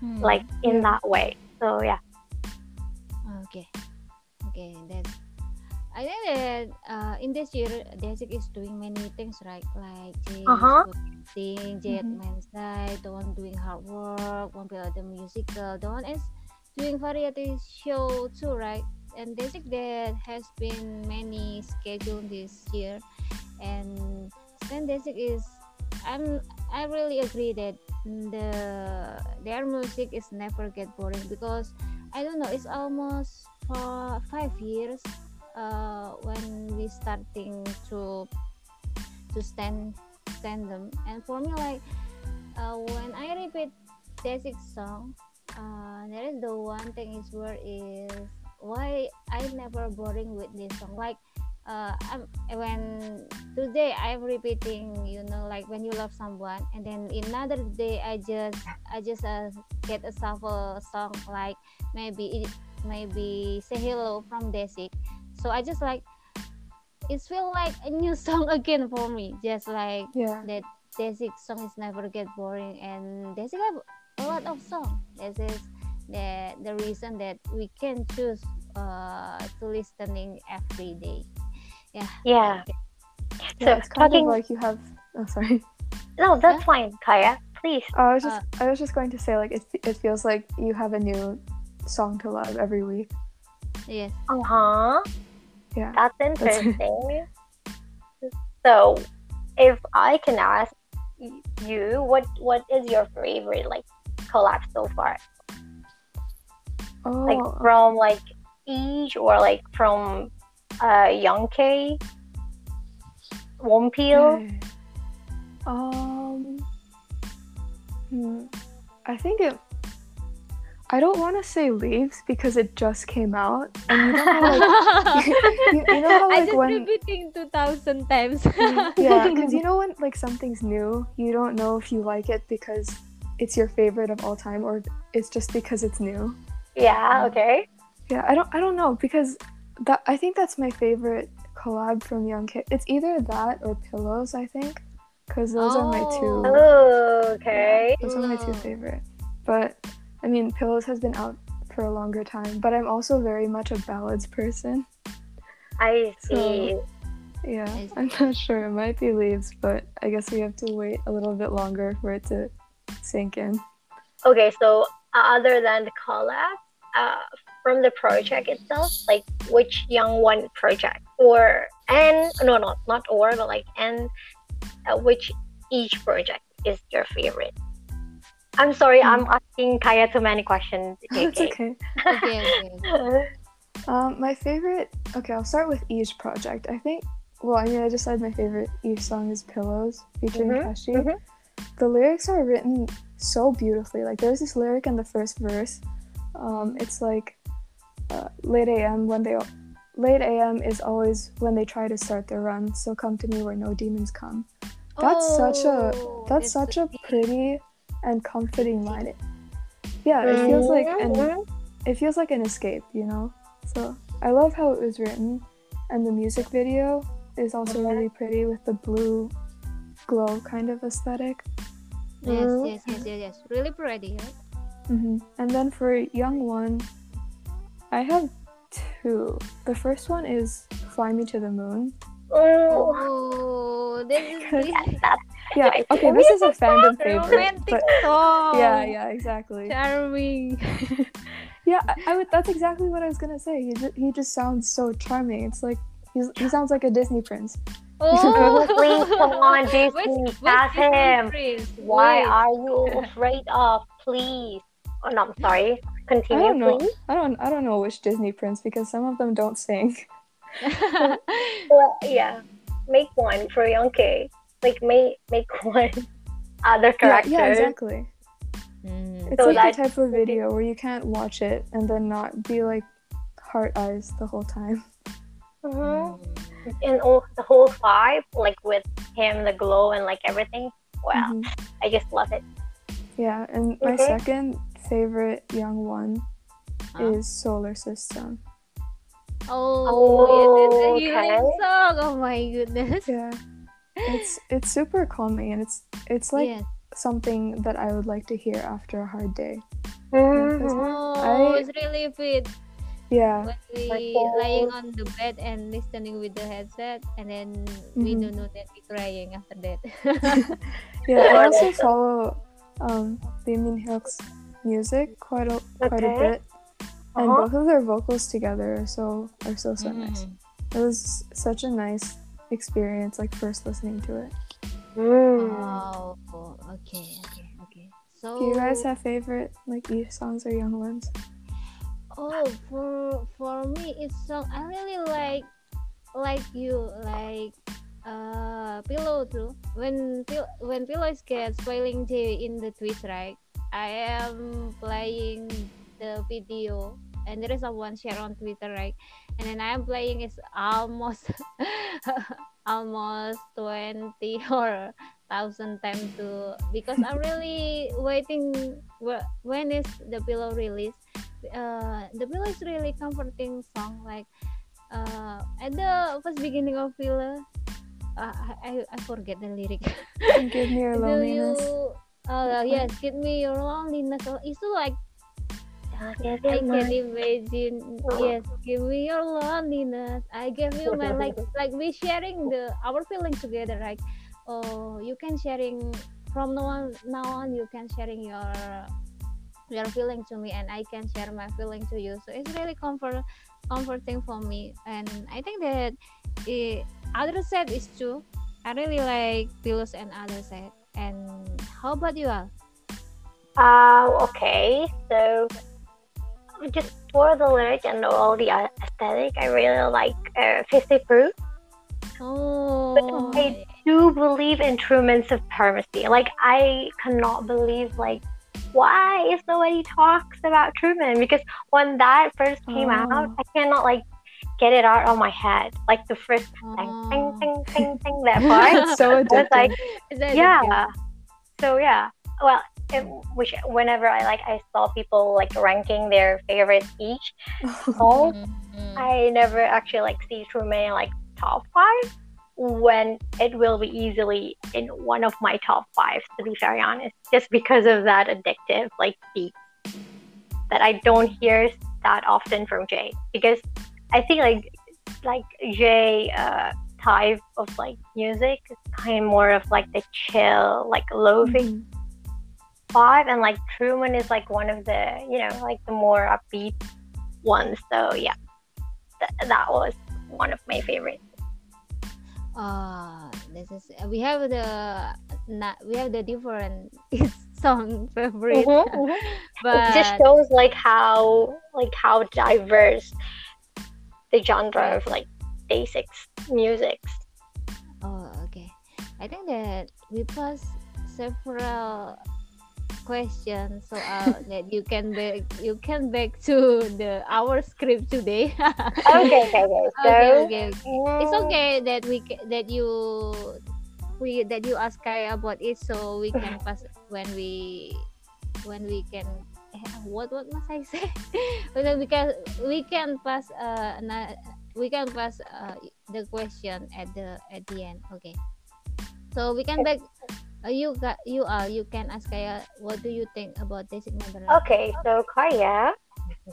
Hmm. like in that way. So yeah. Okay. Okay, then I think that uh, in this year, Day Six is doing many things, right? Like Jae Uh-huh. sing, Jae men's side, the one doing hard work, one play the musical, the one is doing variety show too, right? And Day Six that has been many schedule this year, and then Day Six is, I'm I really agree that the their music is never get boring because I don't know. It's almost for five years uh, when we starting to to stand stand them. And for me, like uh, when I repeat basic song, uh, there is the one thing is where is why I never boring with this song. Like uh, I'm, when today I'm repeating, you know, like when you love someone, and then another day I just I just uh, get a shuffle song like maybe it, maybe say hello from Day Six. So I just like it feel like a new [LAUGHS] song again for me. Just like Yeah. that Day Six song is never get boring and Day Six have a lot of song. This is the the reason that we can choose uh to listening every day. Yeah. Yeah. Yeah, So it's kind talking of like you have. Oh, sorry. no, that's fine, Kaya. Please. I was just I was just going to say like it, it feels like you have a new song to love every week. Yes. Uh huh. Yeah. That's [LAUGHS] interesting. so, if I can ask you, what what is your favorite like collab so far? Oh, Like from like eaJ or like from uh Young K, Wonpil? okay. Um. Hmm. I think it. I don't want to say leaves because it just came out, and you know how like [LAUGHS] you, you know how [LAUGHS] I like just when repeating two thousand times. Mm, yeah, because you [LAUGHS] know when like something's new, you don't know if you like it because it's your favorite of all time or it's just because it's new. Yeah. Okay. Yeah, I don't I don't know because that I think that's my favorite collab from Young Kid. It's either that or Pillows, I think, because those are my two. Oh, okay. Those are my two favorite. But I mean, Pillows has been out for a longer time, but I'm also very much a ballads person. I So- see. Yeah, I see. I'm not sure. It might be Leaves, but I guess we have to wait a little bit longer for it to sink in. Okay, so uh, other than the collab, uh, from the project itself, like which Young One project or and no, no, not or, but like and uh, which eaJ project is your favorite? I'm sorry, I'm asking Kaya too many questions. [LAUGHS] it's JK. okay. [LAUGHS] okay, okay. Um, my favorite. Okay, I'll start with eaJ project. I think. Well, I mean, I just said my favorite eaJ song is "Pillows" featuring Kashi. mhm. The lyrics are written so beautifully. Like, there's this lyric in the first verse. Um, it's like, uh, "Late a.m. when they, late a.m. is always when they try to start their run. So come to me where no demons come." That's such a Oh, that's such a pretty and comforting line. It, yeah, it feels like an Mhm. it feels like an escape, you know? So I love how it was written. And the music video is also really pretty with the blue glow kind of aesthetic. Yes, Mhm. yes, yes, yes, yes. Really pretty, right? hmm And then for Young One, I have two. The first one is Fly Me to the Moon. Oh, Oh, this is [LAUGHS] really that's Yeah, [LAUGHS] okay, this is a fandom favorite. But song. yeah, yeah, exactly. Charming. [LAUGHS] Yeah, I, I would. That's exactly what I was gonna say. He just, he just sounds so charming. It's like he's, he sounds like a Disney prince. [LAUGHS] Oh, Please, come on, Disney, Which- which cast Disney him. prince? Why Which? are you afraid of? Please. Oh no, I'm sorry. Continue, I don't know. please. I don't. I don't know which Disney prince because some of them don't sing. Well, yeah. Make one for Young K. Like make make [LAUGHS] one other Yeah, character. yeah, exactly. Mm. It's So like that- the type of video where you can't watch it and then not be like heart eyes the whole time. Mm-hmm. And all the whole vibe, like with him, the glow and like everything. Wow, Mhm. I just love it. Yeah, and my Mhm. second favorite young one Huh? is Solar System. Oh, Oh, yeah, that's a healing okay. song. Oh my goodness. Yeah. It's it's super calming and it's it's like yes. something that I would like to hear after a hard day. Mhm. Oh, I- it's really fit Yeah. when we Like, oh. lying on the bed and listening with the headset, and then we Mhm. don't know that we're crying after that. [LAUGHS] [LAUGHS] Yeah, I also follow um Lee Min Hyuk's music quite a quite a bit. And Uh-huh. both of their vocals together are so are so so nice. Mhm. It was such a nice experience, like first listening to it. Mm. Oh, okay, okay, okay. So Do you guys have favorite like E songs or young ones? Oh, for for me, it's song I really like, like you like, uh, pillow too. When when pillows get spoiling day in the Twitch, right? I am playing the video, and there is a one share on Twitter, right? And then I am playing is almost, [LAUGHS] almost twenty or thousand times to because I'm really waiting. wh- When is the pillow release? uh the pillow is really comforting song like uh at the first beginning of pillow uh, I, I forget the lyric Give me your [LAUGHS] do you loneliness. uh yes give me your loneliness it's like I can imagine. Yes give me your loneliness. I give you my like [LAUGHS] like we sharing the our feelings together Like, oh you can sharing from now on now on you can sharing your your feeling to me and I can share my feeling to you. So it's really comfort comforting for me. And I think that it, other side is true. I really like pillows and other side and how about you all Uh, okay, so just for the lyric and all the aesthetic, I really like uh, 50 Proof. oh But I do believe in Truman's supremacy. Like, I cannot believe, like, why is nobody talks about Truman? Because when that first came out, Oh. I cannot, like, get it out of my head. Like, the first thing, thing, Oh. thing, thing, thing, that part. It's [LAUGHS] so like, addictive. Is that yeah so yeah well which whenever i like i saw people like ranking their favorite eaJ song [LAUGHS] Mhm. i never actually like see truman like top five when it will be easily in one of my top five to be very honest just because of that addictive like beat that i don't hear that often from Jae because i think like like Jae uh type of like music is kind of more of like the chill like lofi Mhm. Vibe and like truman is like one of the you know like the more upbeat ones. So yeah th- that was one of my favorites. Ah, this is we have the not we have the different [LAUGHS] song favorite, [LAUGHS] Mhm, mhm. but it just shows like how like how diverse the genre of like basics musics. Oh okay, I think that we pass several questions so uh, [LAUGHS] that you can back you can back to the our script today. [LAUGHS] okay okay [LAUGHS] okay so okay, okay, okay. It's okay that we that you we that you ask Kai about it so we can pass when we when we can what what must I say? when we can we can pass uh we can pass uh, the question at the at the end. Okay. So we can back uh, you got you are you can ask Kaya what do you think about basic number? okay so kaya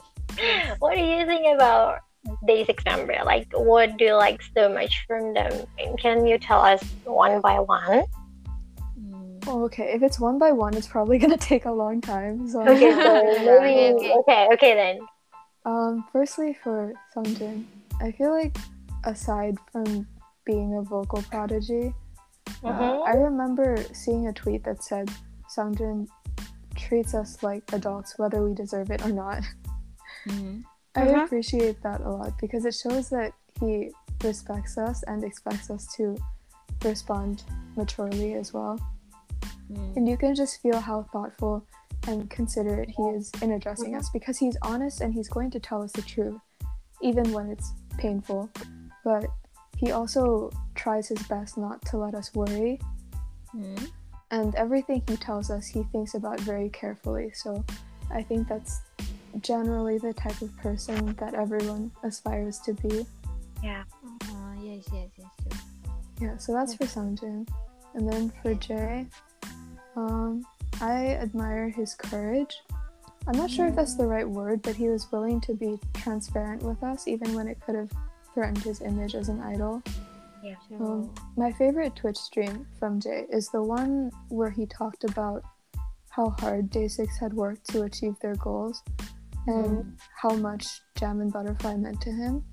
[LAUGHS] what do you think about basic number like what do you like so much from them And can you tell us one by one Mm. Oh, okay, if it's one by one, it's probably [LAUGHS] gonna take a long time. So, okay so [LAUGHS] Okay, maybe okay. okay okay then um, firstly for Sungjin, I feel like aside from being a vocal prodigy, uh. I remember seeing a tweet that said Sungjin treats us like adults, whether we deserve it or not. Mhm. I Mhm. appreciate that a lot because it shows that he respects us and expects us to respond maturely as well. Mm. And you can just feel how thoughtful and considerate he is in addressing us because he's honest and he's going to tell us the truth. even when it's painful. But he also tries his best not to let us worry. Hmm? And everything he tells us, he thinks about very carefully. So I think that's generally the type of person that everyone aspires to be. Yeah. Oh, yes, yes, yes, sure. Yeah, so that's for Sungjin. And then for Jae, um, I admire his courage. I'm not sure if that's the right word, but he was willing to be transparent with us, even when it could have threatened his image as an idol. Sure. Um, my favorite Twitch stream from Jae is the one where he talked about how hard Day 6 had worked to achieve their goals and how much Jam and Butterfly meant to him.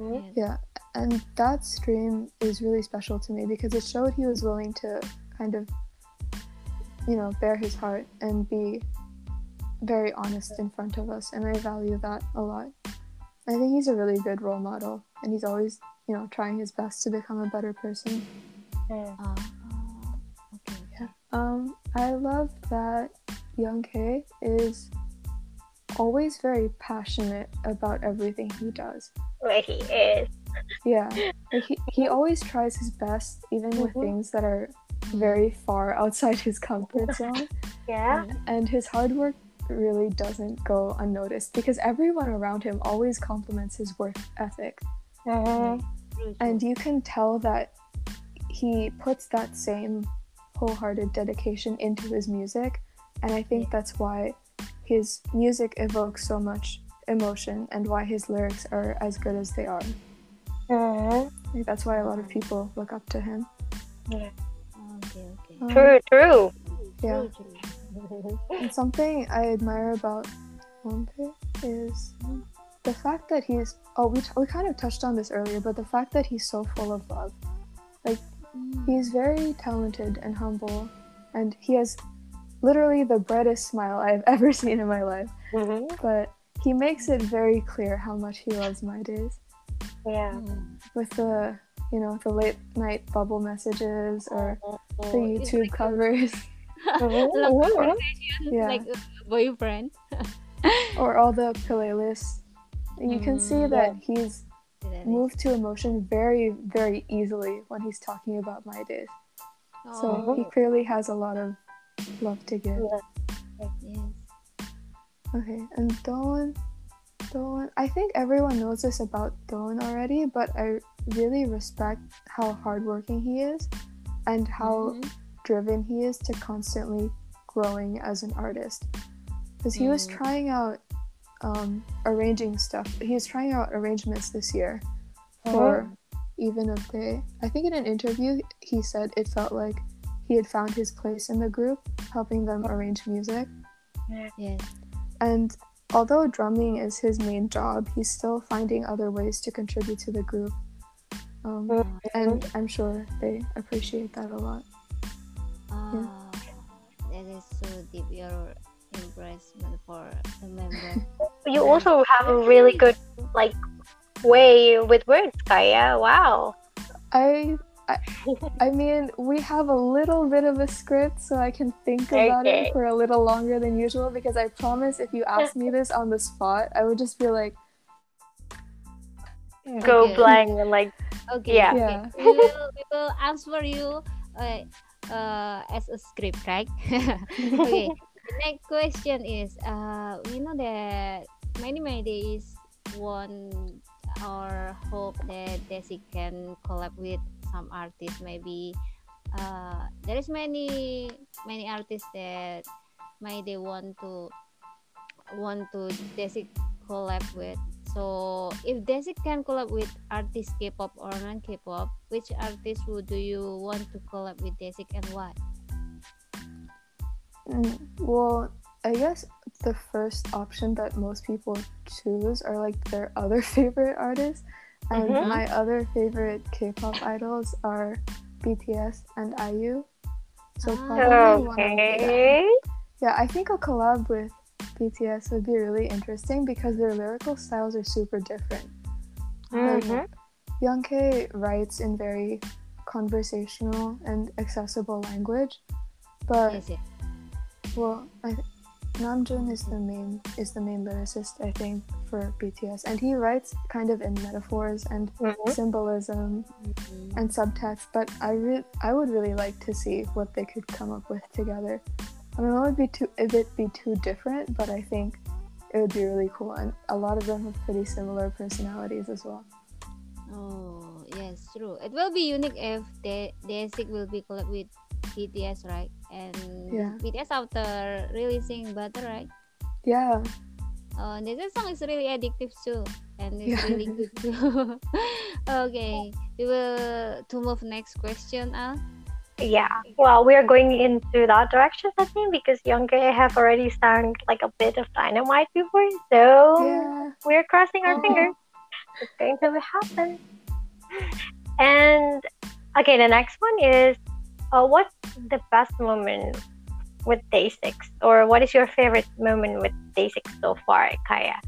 Yes. Yeah, and that stream is really special to me because it showed he was willing to kind of, you know, bare his heart and be very honest in front of us, and I value that a lot. I think he's a really good role model, and he's always, you know, trying his best to become a better person. Uh, uh, okay. okay. Um, I love that Young K is always very passionate about everything he does. Where he is. Yeah, like he, he always tries his best, even with Mhm. things that are very far outside his comfort [LAUGHS] zone. Yeah. And his hard work really doesn't go unnoticed because everyone around him always compliments his work ethic. True, And you can tell that he puts that same wholehearted dedication into his music. And I think that's why his music evokes so much emotion and why his lyrics are as good as they are. I that's why a lot of people look up to him. Yeah. Okay, okay. Um, True, true. Yeah. True, true. And something I admire about Wonpil is the fact that he's oh we, t- we kind of touched on this earlier, but the fact that he's so full of love. Like he's very talented and humble, and he has literally the brightest smile I've [LAUGHS] ever seen in my life. Mhm. But he makes it very clear how much he loves my days Yeah. With the you know the late night bubble messages or the Mhm. it's YouTube like covers. [LAUGHS] Love conversation, Yeah. like boyfriend. [LAUGHS] or all the playlists. You can see Mm, that he's moved to emotion very, very easily when he's talking about my days. So Oh, he clearly has a lot of love to give. Yeah. yes. Okay, and Dowoon, Dowoon, I think everyone knows this about Dowoon already, but I really respect how hardworking he is and how Mhm. Driven he is to constantly growing as an artist. Because he was Mm. trying out um, arranging stuff. He was trying out arrangements this year for Even of Day. I think in an interview he said it felt like he had found his place in the group, helping them arrange music. Yes. And although drumming is his main job, he's still finding other ways to contribute to the group. Um, Mhm. and I'm sure they appreciate that a lot. That is so deep. Your embracement for the member. [LAUGHS] You also have a really good like way with words, Kaya. Wow. I, I, [LAUGHS] I mean, we have a little bit of a script, so I can think about Okay. it for a little longer than usual. Because I promise, if you asked me this on the spot, I would just be like, Go Okay. blank and like Okay. Yeah. okay. Yeah. We will we will answer you uh, uh, as a script, right? [LAUGHS] [LAUGHS] okay. The next question is, uh, we know that many many days want or hope that Desi can collab with some artists. Maybe uh, there is many many artists that may they want to want to Desi collab with. So if Desi can collab with artists K-pop or non-K-pop, which artist would do you want to collab with Desi and why? Mm, well, I guess the first option that most people choose are like their [LAUGHS] other favorite artists. And Mhm. my other favorite K-pop idols are BTS and IU. So Ah. probably one of the, okay. yeah, I think a collab with BTS would be really interesting because their lyrical styles are super different. Mhm. Young K writes in very conversational and accessible language, but Yes, yes. Well, I, Namjoon is the main is the main lyricist I think for BTS, and he writes kind of in metaphors and Mhm. symbolism and subtext. But I re- I would really like to see what they could come up with together. I mean, it would be too if it be too different, but I think it would be really cool, and a lot of them have pretty similar personalities as well. Oh, yes, true. It will be unique if the Day Six will be collab with BTS, right? And Yeah. BTS after releasing Butter, right? Yeah, Oh, and this song is really addictive too, and it's Yeah. really good too. [LAUGHS] okay, we will to move next question, Al. Yeah. Well, we're going into that direction, I think, because Youngjae have already sung like a bit of Dynamite before, so yeah. we're crossing our fingers. It's going to happen. And okay, the next one is, uh, what's the best moment with Day Six, or what is your favorite moment with Day Six so far, Kaya?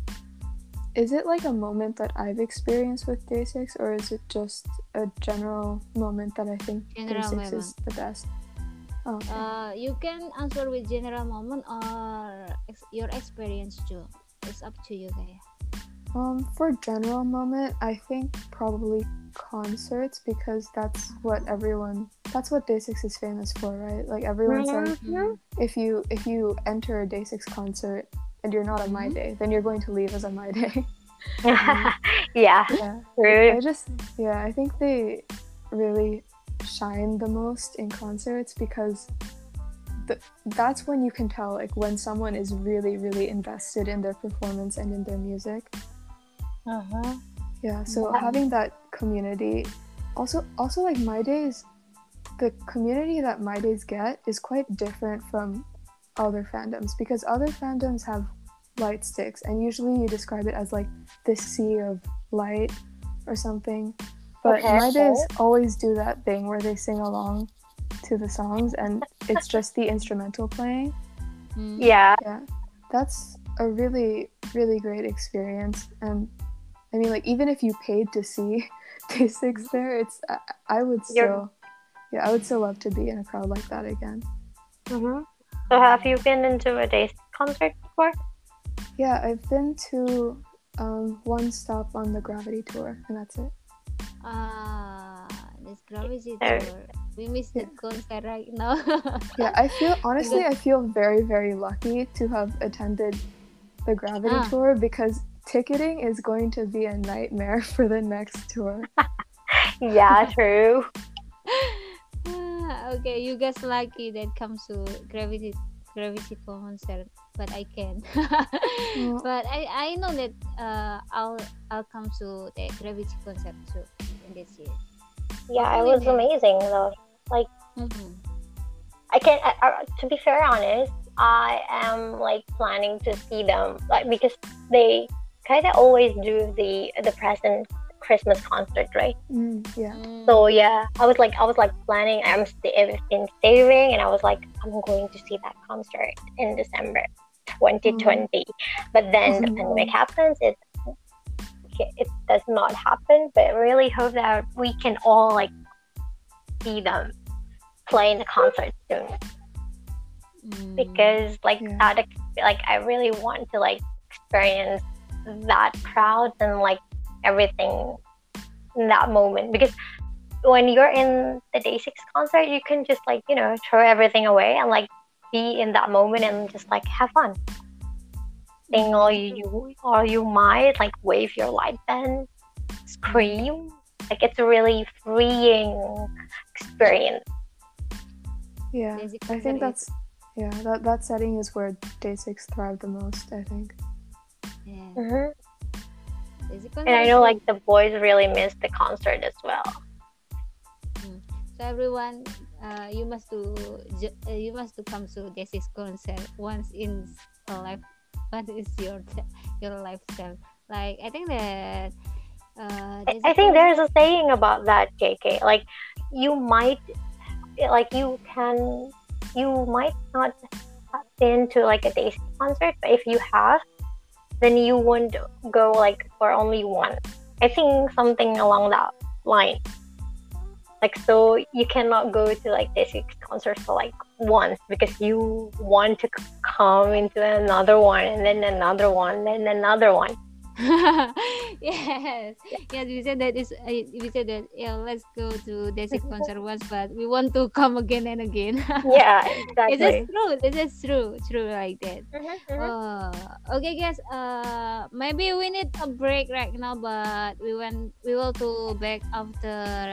Is it like a moment that I've experienced with Day Six, or is it just a general moment that I think General Day Six is the best? Oh, okay. Uh, you can answer with general moment or ex- your experience too. It's up to you, Kaya. Um, for general moment, I think probably concerts because that's what everyone that's what Day Six is famous for, right? Like everyone says Mhm. if you if you enter a Day Six concert and you're not a My Mhm. Day, then you're going to leave as a My [LAUGHS] Day. [LAUGHS] yeah, yeah. true. I just yeah, I think they really shine the most in concerts because the, that's when you can tell like when someone is really really invested in their performance and in their music. Uh-huh. Yeah, so Yeah. having that community also also like my days the community that my days get is quite different from other fandoms because other fandoms have light sticks and usually you describe it as like this sea of light or something. But Okay. my days always do that thing where they sing along to the songs and it's just the instrumental playing. Hmm. Yeah, Yeah. That's a really, really great experience. And I mean, like, even if you paid to see [LAUGHS] Day Six there, it's, I, I would You're- still, yeah, I would still love to be in a crowd like that again. hmm So have you been into a Day concert before? Yeah, I've been to um, one stop on the Gravity Tour, and that's it. Ah, this gravity tour. We missed the concert right now. [LAUGHS] Yeah, I feel, honestly, I feel very, very lucky to have attended the Gravity Ah. Tour because ticketing is going to be a nightmare [LAUGHS] for the next tour. [LAUGHS] Yeah, true. Okay, you guys lucky that comes to gravity gravity concert, but I can. Oh. [LAUGHS] but I I know that uh I'll I'll come to the gravity concert too in this year. Yeah, it was Really? amazing though. Mhm. I can, I, I, to be fair honest, I am like planning to see them, like because they kind of always do the the present Christmas concert, right? Mm, yeah. Mm. So yeah, I was like, I was like planning. I'm st- I've been saving, and I was like, I'm going to see that concert in December 2020. But then the Oh, pandemic happens. It it does not happen. But I really hope that we can all like see them play in the concert soon Mm. because like Yeah. that like I really want to like experience that crowd and like everything in that moment because when you're in the day six concert you can just like you know throw everything away and like be in that moment and just like have fun sing all you all you might like wave your light band scream like it's a really freeing experience Yeah, I think that's yeah that that setting is where Day Six thrive the most. I think. Yeah. Mhm. And I know like the boys really miss the concert as well So everyone, uh, you must ju- uh, you must to come to this concert once in a life. What is your your lifestyle? Like I think that. Uh, I, I think there's a saying about that, JK. Like, you might, like, you can, you might not have been to like a Daisy concert, but if you have, then you won't go like for only one. I think something along that line. Like, so you cannot go to like Daisy concert for like once because you want to come into another one and then another one and another one [LAUGHS] yes yes we said that is uh, we said that yeah let's go to basic [LAUGHS] concert once but we want to come again and again [LAUGHS] yeah exactly is true this is true true like that Mhm, mhm. Oh, okay, guys. Uh, maybe we need a break right now, but we went we will to back after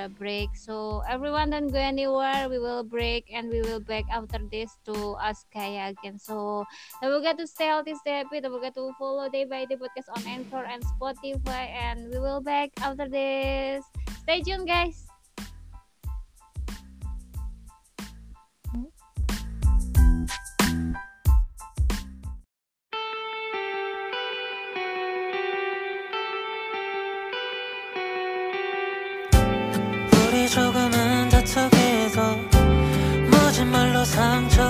a break. So everyone don't go anywhere. We will break and we will back after this to ask Kaya again. So don't forget to stay healthy, stay happy. Don't forget to follow Day by Day podcast on Anchor and Spotify, and we will back after this. Stay tuned, guys. 우리 조금은 다투기도 모진 말로 상처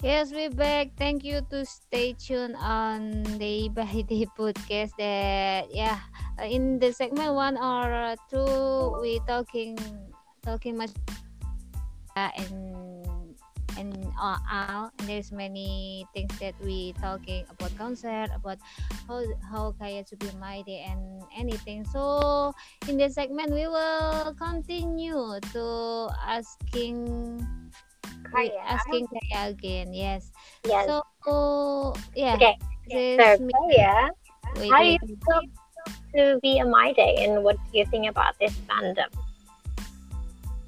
Yes, we back. Thank you to stay tuned on Day by Day podcast. That yeah, uh, in the segment one or two, we talking talking much uh, and and uh, all and there's many things that we talking about concert about how how kaya to be mighty and anything so in this segment we will continue to asking Kaya. asking kaya again yes Yes. so yeah okay. this So, me- Kaya, wait, how do you wait, wait. to be a My Day, and what do you think about this fandom?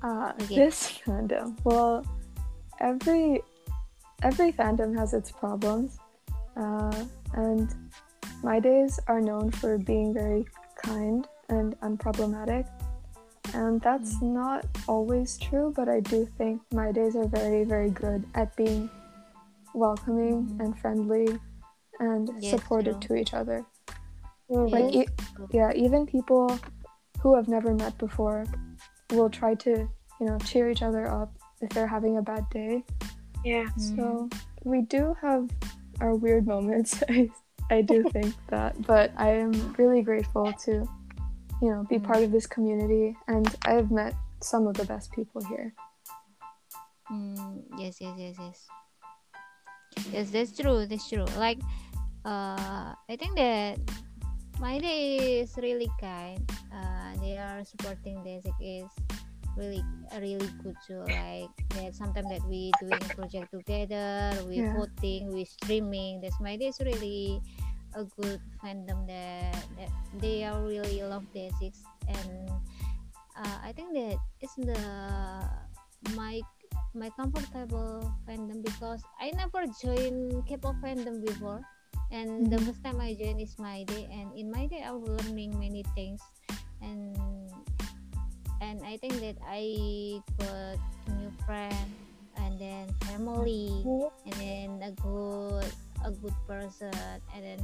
Uh, Okay. This fandom. Well, every every fandom has its problems, uh, and my days are known for being very kind and unproblematic, and that's not always true. But I do think my days are very very good at being welcoming Mhm. and friendly and Yes, supportive to each other. Mhm. Like, e- yeah, even people who have never met before will try to, you know, cheer each other up if they're having a bad day. yeah. So we do have our weird moments. [LAUGHS] I, I do think that, but I am really grateful to, you know, be Mm. part of this community, and I have met some of the best people here. Mm, yes, yes, yes, yes. Yes, that's true. That's true. Like, uh, I think that my day is really kind. Uh, they are supporting this is really really good too. Like that sometimes that we doing project together, we Yeah. voting, we streaming. That's my day is really a good fandom that, that they are really love Day6 and uh, I think that it's the my my comfortable fandom because I never joined K-pop fandom before, and the Mhm. first time I joined is my day, and in my day I was learning many things, and and I think that I got new friend, and then family, and then a good a good person, and then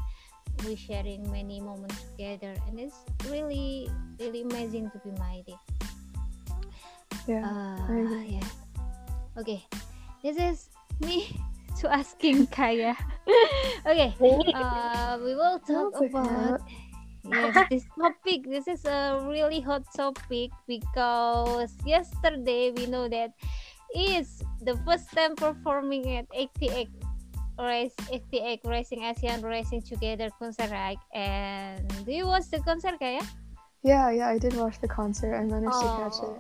we sharing many moments together, and it's really really amazing to be my day. Yeah. Uh, yeah. Okay, this is me [LAUGHS] to asking Kaya. [LAUGHS] okay, uh, we will talk That's about yes this topic. This is a really hot topic because yesterday we know that is the first time performing at 88 race 88 Rising Asia Rising together concert right? and do you watch the concert Kaya? Yeah, yeah, I did watch the concert. I managed to catch it.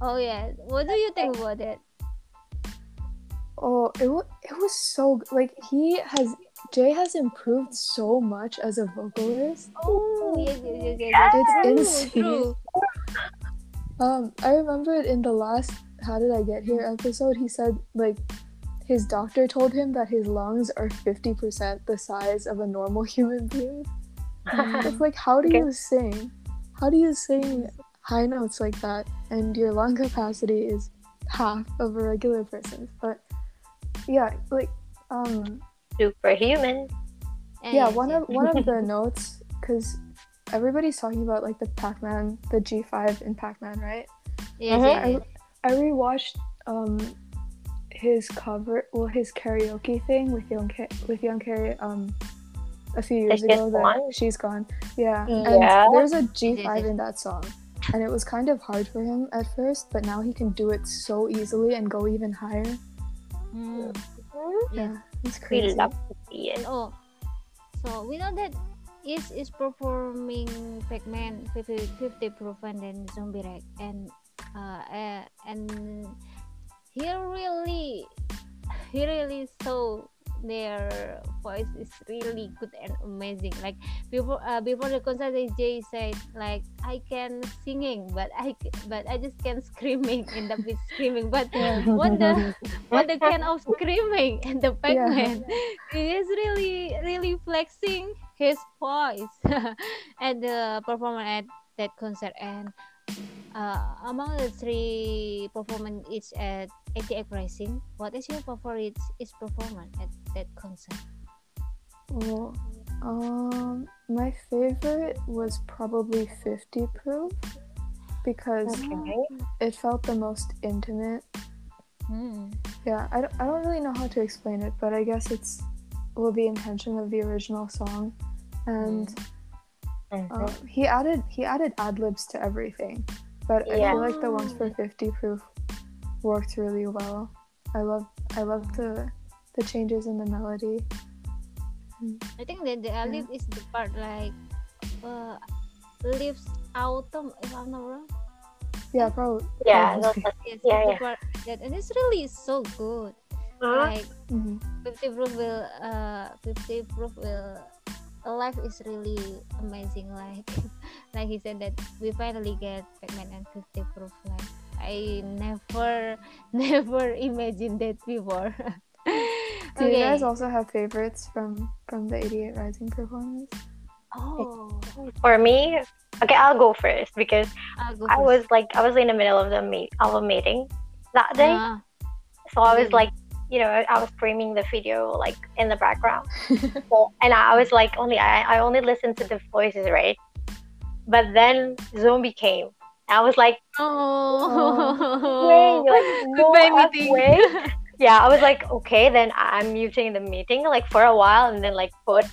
Oh yeah, what do you think about it? Oh, it was it was so like he has Jae has improved so much as a vocalist. Oh, yes, yes, yes, yes. It's True, insane. true. Um, I remember in the last "How Did I Get Here" episode, he said like his doctor told him that his lungs are fifty percent the size of a normal human being. [LAUGHS] It's like how do Okay. you sing? How do you sing high notes like that and your lung capacity is half of a regular person's? But yeah, like um Superhuman. yeah one of one of the [LAUGHS] notes because everybody's talking about like the pac-man the g5 in pac-man right yes, Mhm. I. I rewatched um his cover well his karaoke thing with young Ka- with young Carrie um a few years ago that Gone? she's gone yeah Yeah. and there's a g5 Yes, yes. in that song and it was kind of hard for him at first but now he can do it so easily and go even higher Mm, Mhm. yeah it's We love to see it. oh, so we know that is is performing Pac-Man 50, 50 proof and then zombie wreck and uh, uh and he really he really saw their voice is really good and amazing. Like before uh, before the concert Jae said like I can singing but i but I just can [LAUGHS] screaming end up with screaming. But what the [LAUGHS] what the kind of screaming and the Pac-Man [LAUGHS] he is really really flexing his voice at the performance at that concert. And uh, among the three performance each at 88 Rising, what is your favorite is performance at that concert? Well, um, my favorite was probably 50 proof because Okay. it felt the most intimate. Hmm. Yeah, I don't, I don't really know how to explain it, but I guess it's well the intention of the original song, and Mhm. uh, he added he added ad libs to everything, but I feel like the ones for 50 proof worked really well. I love I love the the changes in the melody. I think that the alif is the part like uh, leaves autumn if I'm not wrong. Yeah, probably. Yeah, probably. Yes, Yeah, yeah. part that and it's really so good. uh, Like Mhm. Fifty Proof will uh Fifty Proof will life is really amazing. Like [LAUGHS] like he said that we finally get Pac-Man and Fifty Proof. Like I never [LAUGHS] never imagined that before. [LAUGHS] Do you guys also have favorites from from the 88 Rising performance? Oh, for me, okay, I'll go first because I'll go I first. was like, I was in the middle of the meet of a meeting that day, Ah, so I was really? like, you know, I was streaming the video like in the background, [LAUGHS] so, and I was like, only I, I only listened to the voices, right? But then Zombie came. I was like, oh, way, like [LAUGHS] no Goodbye meeting. way. [LAUGHS] yeah, I was like, okay, then I'm muting the meeting like for a while, and then like put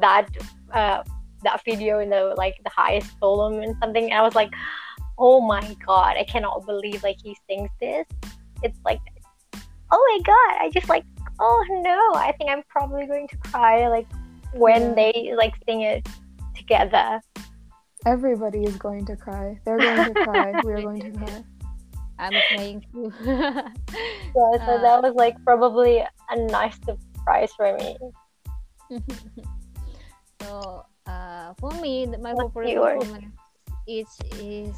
that uh that video in the like the highest volume and something. And I was like, oh my god, I cannot believe like he sings this. It's like, oh my god, I just like, oh no, I think I'm probably going to cry like when Yeah. they like sing it together. Everybody is going to cry. They're going to cry. [LAUGHS] We're going to cry. I'm trying to. So, so Uh, that was like probably a nice surprise for me. [LAUGHS] so uh, for me, my What's favorite yours? performance is is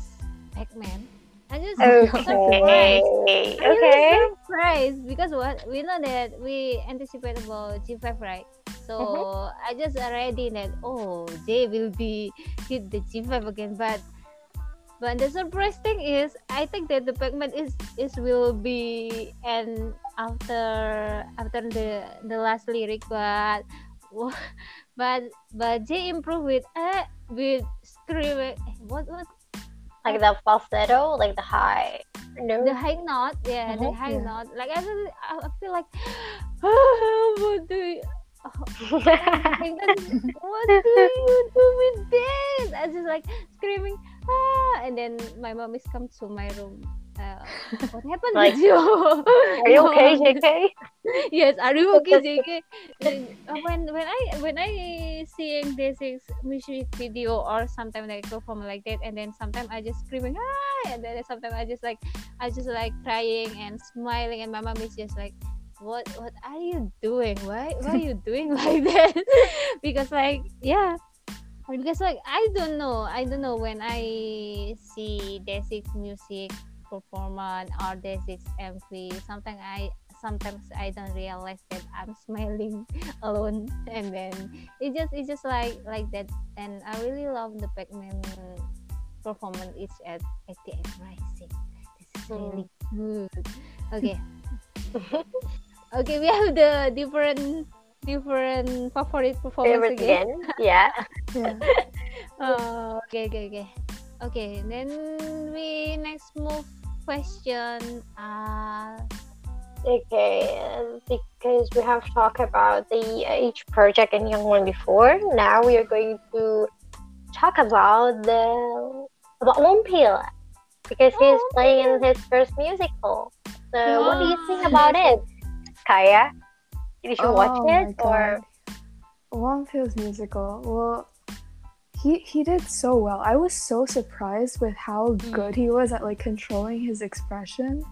Pac-Man. I just Okay. [LAUGHS] surprised. Okay. I'm really surprised because what we know that we anticipate about G5 right. So Mm-hmm. I just already that oh Jae will be hit the G5 again, but but the surprise thing is I think that the Pac-Man is is will be and after after the the last lyric, but [LAUGHS] but but Jae improved with uh, with screaming what what Like the falsetto, like the high. No. the high note yeah the Mhm. high Yeah. note like I feel, I feel [GASPS] [LAUGHS] like what do you like, what do you do with this I just like screaming ah and then my mom is come to my room uh, what happened Like, [LAUGHS] with you Are you okay, [LAUGHS] JK? yes are you okay [LAUGHS] JK uh, when when I when I seeing this music video or sometimes like perform like that and then sometimes I just screaming ah and then sometimes I just like I just like crying and smiling and my mom is just like what what are you doing? Why why are you doing like that? Because like yeah. Because like I don't know I don't know when I see Day6 music performance or Day6 MV sometimes I sometimes I don't realize that I'm [LAUGHS] smiling alone. And then it just it's just like like that. And I really love the Pac-Man performance. It's at 88 Rising this is mm. really good. Okay. [LAUGHS] Okay we have the different different favorite performance Favorite again, again? Yeah. [LAUGHS] Yeah. Oh, okay, okay, okay. Okay, then we next move question. Uh, Okay, uh, because we have talked about the each project and Young One before, now we are going to talk about the about Wonpil because he's playing in his first musical. So, what do you think about it, Kaya? Did you watch Oh it or? God. Wonpil's musical. Well, he he did so well. I was so surprised with how good he was at like controlling his expression.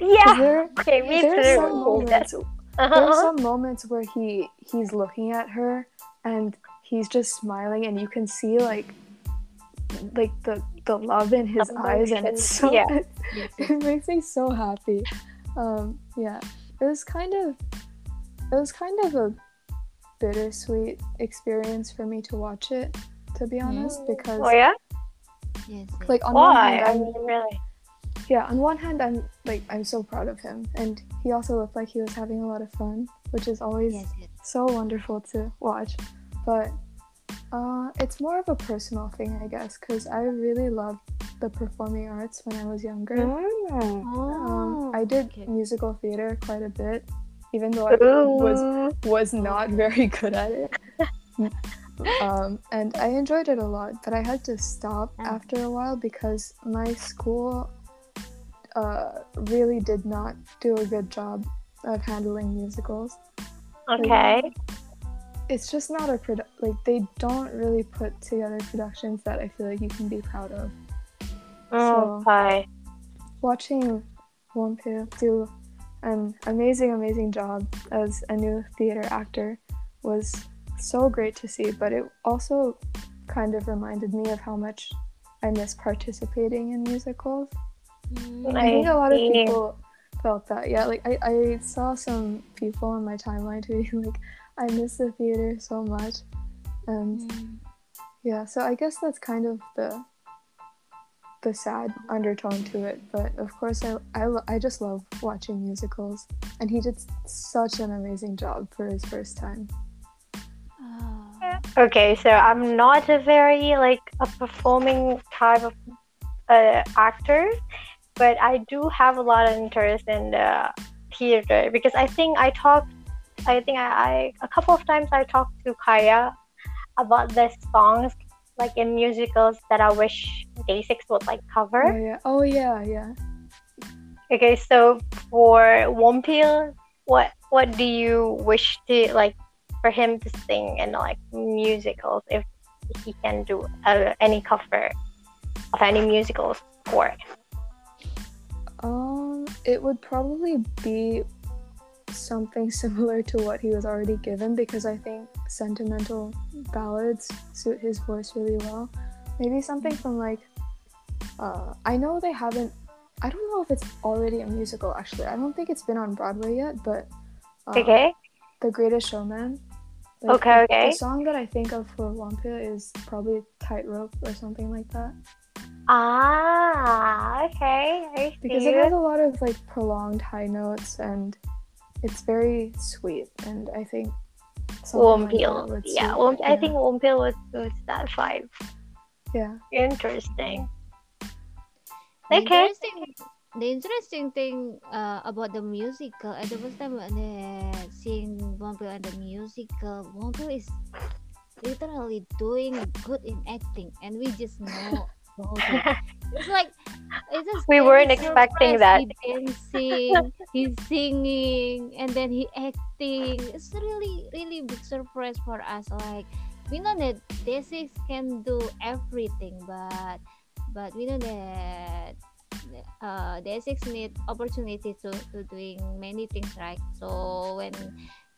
Yeah. There, Okay, me there are some too. moments. There are Uh-huh. some moments where he he's looking at her and he's just smiling, and you can see like like the the love in his eyes, and it's so Yeah. [LAUGHS] yes, it makes me so happy. Um, yeah, it was kind of it was kind of a bittersweet experience for me to watch it, to be honest, because Oh yeah. yes, yes. like on one Why? hand, I I'm mean, really. yeah, on one hand, I'm like I'm so proud of him, and he also looked like he was having a lot of fun, which is always yes, yes. so wonderful to watch. But uh, it's more of a personal thing, I guess, because I really loved the performing arts when I was younger. Mm. Um, I did okay. musical theater quite a bit, even though I was was not very good at it. [LAUGHS] um, and I enjoyed it a lot, but I had to stop after a while because my school uh, really did not do a good job of handling musicals. Okay. It's just not a produ- like they don't really put together productions that I feel like you can be proud of. So- Okay. Watching Wonpil do an amazing, amazing job as a new theater actor was so great to see, but it also kind of reminded me of how much I miss participating in musicals. Mm-hmm. I think a lot of people felt that. Yeah, like I, I saw some people on my timeline tweeting [LAUGHS] like I miss the theater so much. And mm-hmm. yeah, so I guess that's kind of the the sad undertone to it, but of course I I, lo- I just love watching musicals and he did such an amazing job for his first time. Okay, so I'm not a very like a performing type of uh, actor, but I do have a lot of interest in the theater because I think I talked, I think I, I a couple of times I talked to Kaya about the songs like in musicals that I wish Day6 would like cover. Oh yeah. Oh yeah, yeah. Okay, so for One Wonpil, what what do you wish to like for him to sing in like musicals if he can do uh, any cover of any musicals score? Um, it would probably be something [LAUGHS] similar to what he was already given because I think sentimental ballads suit his voice really well. Maybe something from like, uh, I know they haven't. I don't know if it's already a musical. Actually, I don't think it's been on Broadway yet. But uh, Okay, The Greatest Showman. Okay, the- okay. The song that I think of for Wonpil is probably Tightrope or something like that. ah, okay, I see. because it has a lot of like prolonged high notes and it's very sweet and i think something like that Wonpil, would yeah, I think Wonpil would suit that vibe. yeah Interesting. Okay. interesting, the interesting thing uh, about the musical at the first time when they seeing Wonpil and the musical, Wonpil is literally doing good in acting, and we just know. [LAUGHS] It's like it's just We weren't expecting that. He dancing, he's singing, and then he acting. It's really, really big surprise for us. Like we know that Day6 can do everything, but but we know that uh, Day6 need opportunity to, to doing many things, right? So when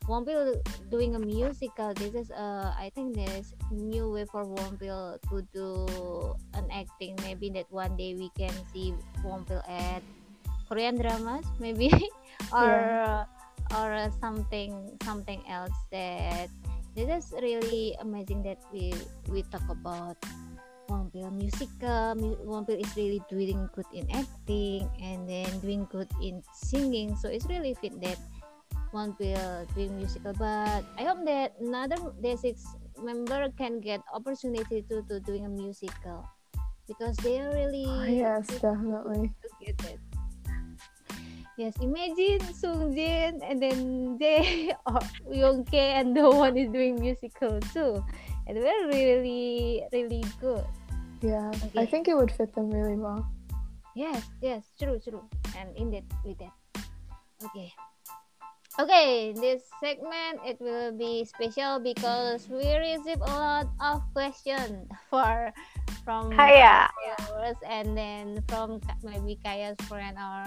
Wonpil doing a musical, this is uh I think there's new way for Wonpil to do an acting. Maybe that one day we can see Wonpil at Korean dramas, maybe, [LAUGHS] or or something something else that this is really amazing that we we talk about Wonpil musical. Mu- Wonpil is really doing good in acting and then doing good in singing. So it's really fit that Wonpil doing musical. But I hope that another Day6 member can get opportunity to, to doing a musical because they are really Oh, yes definitely get it. Yes, imagine Sungjin and then they [LAUGHS] or Young K and the one is doing musical too. And we're really, really good. Yeah Okay. i think it would fit them really well Yes, yes, true, true. And indeed with that. Okay. Okay, this segment it will be special because we receive a lot of questions for from Kaya. viewers and then from Ka- maybe Kaya's friend or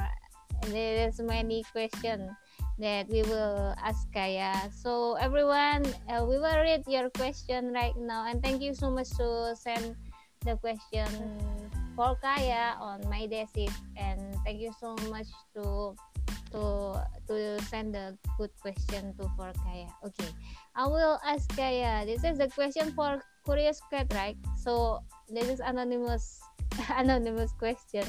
there is many questions that we will ask Kaya. So everyone, uh, we will read your question right now and thank you so much to send the question for Kaya on my desk and thank you so much to to to send a good question to for Kaya. Okay, I will ask Kaya. This is a question for Curious Cat, right? So this is anonymous [LAUGHS] anonymous question.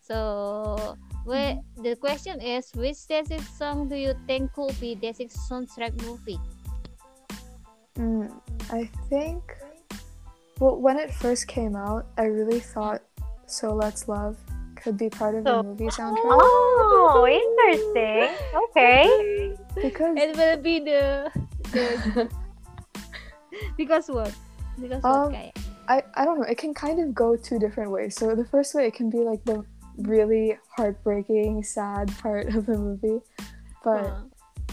So where the question is which Day6 song do you think could be Day6 soundtrack movie? mm, i think well when it first came out i really thought so let's love could be part of So- the movie soundtrack Oh, interesting. Okay. because It will be the, the [LAUGHS] because what? Because Um, what Kaya? I, I don't know it can kind of go two different ways so the first way it can be like the really heartbreaking, sad part of the movie. But Uh,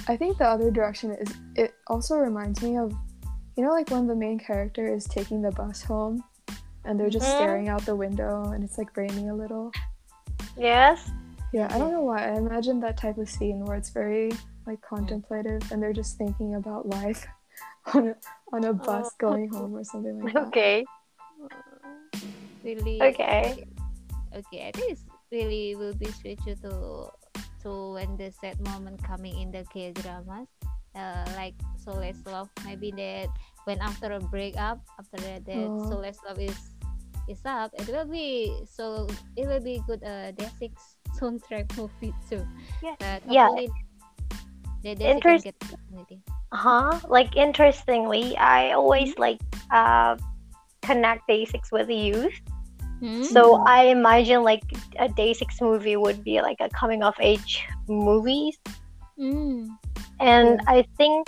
I think the other direction is it also reminds me of you know like when the main character is taking the bus home and they're just Mhm. staring out the window and it's like raining a little. Yes. Yeah, I don't know why. I imagine that type of scene where it's very like contemplative and they're just thinking about life [LAUGHS] on a, on a bus Oh. going home or something like that. Okay. really Okay. okay i think it's really will be sweet to to to when the sad moment coming in the k dramas uh, like soulless love maybe that when after a breakup after that, that Oh. soulless love is is up it will be so it will be good uh day six soundtrack movie too Yeah. but Yeah. hopefully they, they Interest- get Huh? Like interestingly, I always like uh connect day six with the youth. Hmm? So I imagine like a day six movie would be like a coming of age movies. Mm. And I think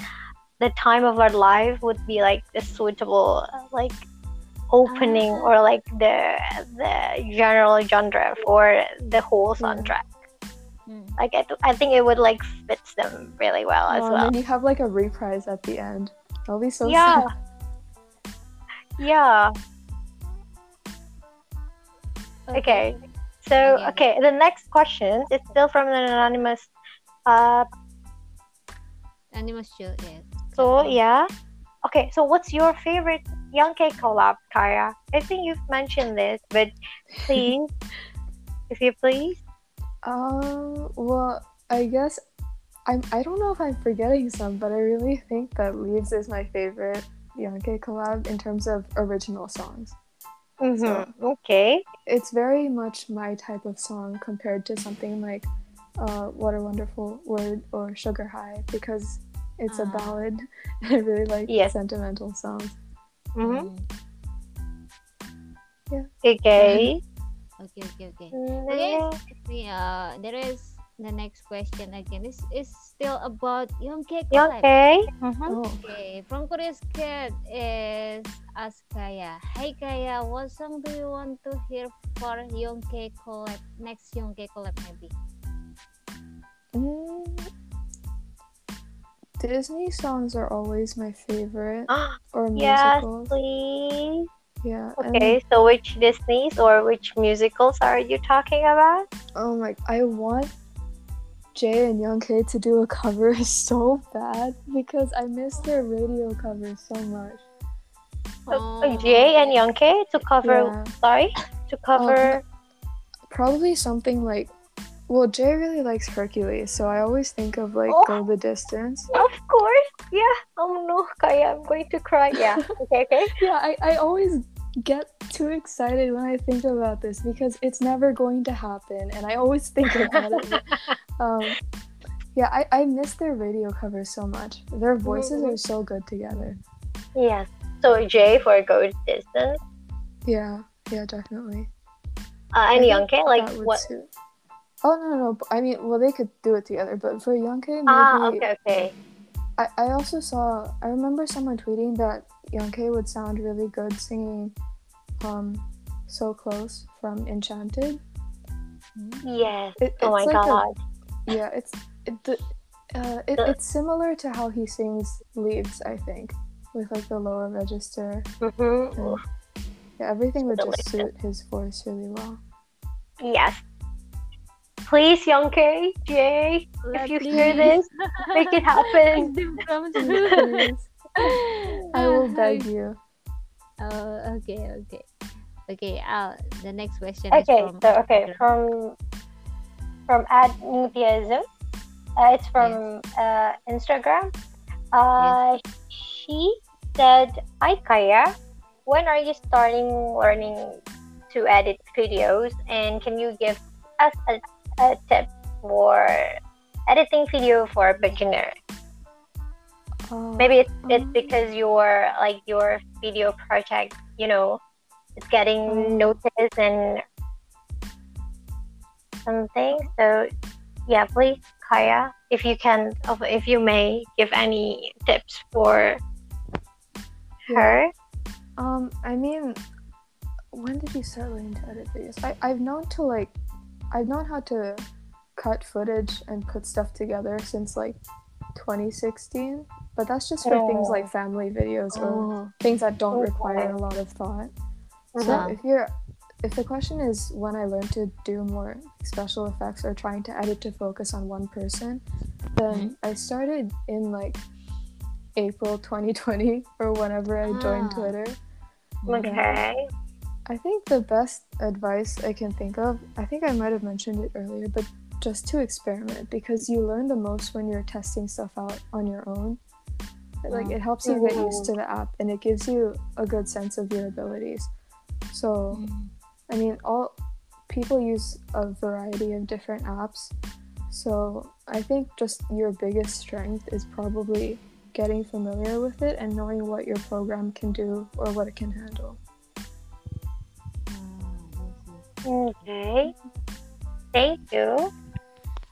the time of our life would be like the suitable uh, like opening Ah. or like the the general genre for the whole soundtrack. Mm. Like I, th- I think it would like fits them really well as Oh, well. And you have like a reprise at the end. That'll be so yeah. sad. Yeah. Okay. So Okay. okay, the next question is still from an anonymous. Uh, Animal show yes so yeah. Okay, so what's your favorite Young K collab, Kaya? I think you've mentioned this, but please, [LAUGHS] if you please. Um, well, I guess I'm. I don't know if I'm forgetting some, but I really think that Leaves is my favorite Young K collab in terms of original songs. Mhm. Okay. It's very much my type of song compared to something like uh, "What a Wonderful Word" or "Sugar High" because it's a Ah. ballad. [LAUGHS] I really like Yes. sentimental songs. Mhm. Mm. [LAUGHS] Okay. okay okay okay Mm, Okay. yeah. Yeah, there is the next question again. This is still about Young K Young collab. K. Mhm. Oh, Okay, from Curious Cat is ask Kaya. Hey Kaya, what song do you want to hear for Young K collab? Next Young K collab maybe. Mm, Disney songs are always my favorite, [GASPS] or yes, musicals. please. Yeah. and- Okay, so which Disney's or which musicals are you talking about? Oh my! I want Jae and Young K to do a cover [LAUGHS] so bad because I miss their radio covers so much. Uh, Jae and Young K to cover. Yeah. Sorry, [COUGHS] to cover. Probably something like, well, Jae really likes Hercules, so I always think of like Oh. Go the Distance. Of course, yeah. Oh no, Kaya, I'm going to cry. Yeah. [LAUGHS] Okay, okay. Yeah, I, I always get too excited when I think about this because it's never going to happen, and I always think about it. [LAUGHS] um, yeah, I, I miss their radio covers so much. Their voices Mhm. are so good together. Yes. So Jae for Go the Distance. Yeah, yeah, definitely. Uh, and I Young K, like what? suit. Oh no, no, no! I mean, well, they could do it together, but for Young K, maybe Ah, okay, okay. I, I also saw. I remember someone tweeting that Young K would sound really good singing, um, "So Close" from Enchanted. Yes. It, Oh my like a- god. yeah, it's it, the, uh, it, it's similar to how he sings "Leaves," I think, with like the lower register. Mm-hmm. Yeah, everything would just suit his voice really well. Yes. Please, Young K, Jae, if you hear this, make it happen. [LAUGHS] [LAUGHS] I will [LAUGHS] beg you. Oh, okay, okay, okay. Uh, the next question Okay, is from so okay, from from at Nutiasm. Uh, it's from uh, Instagram. Uh, She said, "Hi Kaya, when are you starting learning to edit videos? And can you give us a, a tip for editing video for a beginner? Uh, Maybe it's, it's Um, because your like your video project, you know, it's getting Um, noticed and something. So yeah, please, Kaya, if you can, if you may, give any tips for her. Um, I mean, when did you start learning to edit videos? I, I've known to like I've known how to cut footage and put stuff together since like 2016, but that's just for things like family videos or Oh. things that don't Okay. require a lot of thought. So Uh-huh. if you're if the question is when I learned to do more special effects or trying to edit to focus on one person, then I started in like April 2020 or whenever I joined Ah. Twitter. Okay. I think the best advice I can think of, I think I might have mentioned it earlier, but just to experiment because you learn the most when you're testing stuff out on your own. Like it helps you get used to the app and it gives you a good sense of your abilities. So, mm-hmm. I mean, all people use a variety of different apps. So, I think just your biggest strength is probably getting familiar with it and knowing what your program can do or what it can handle. Okay. Thank you.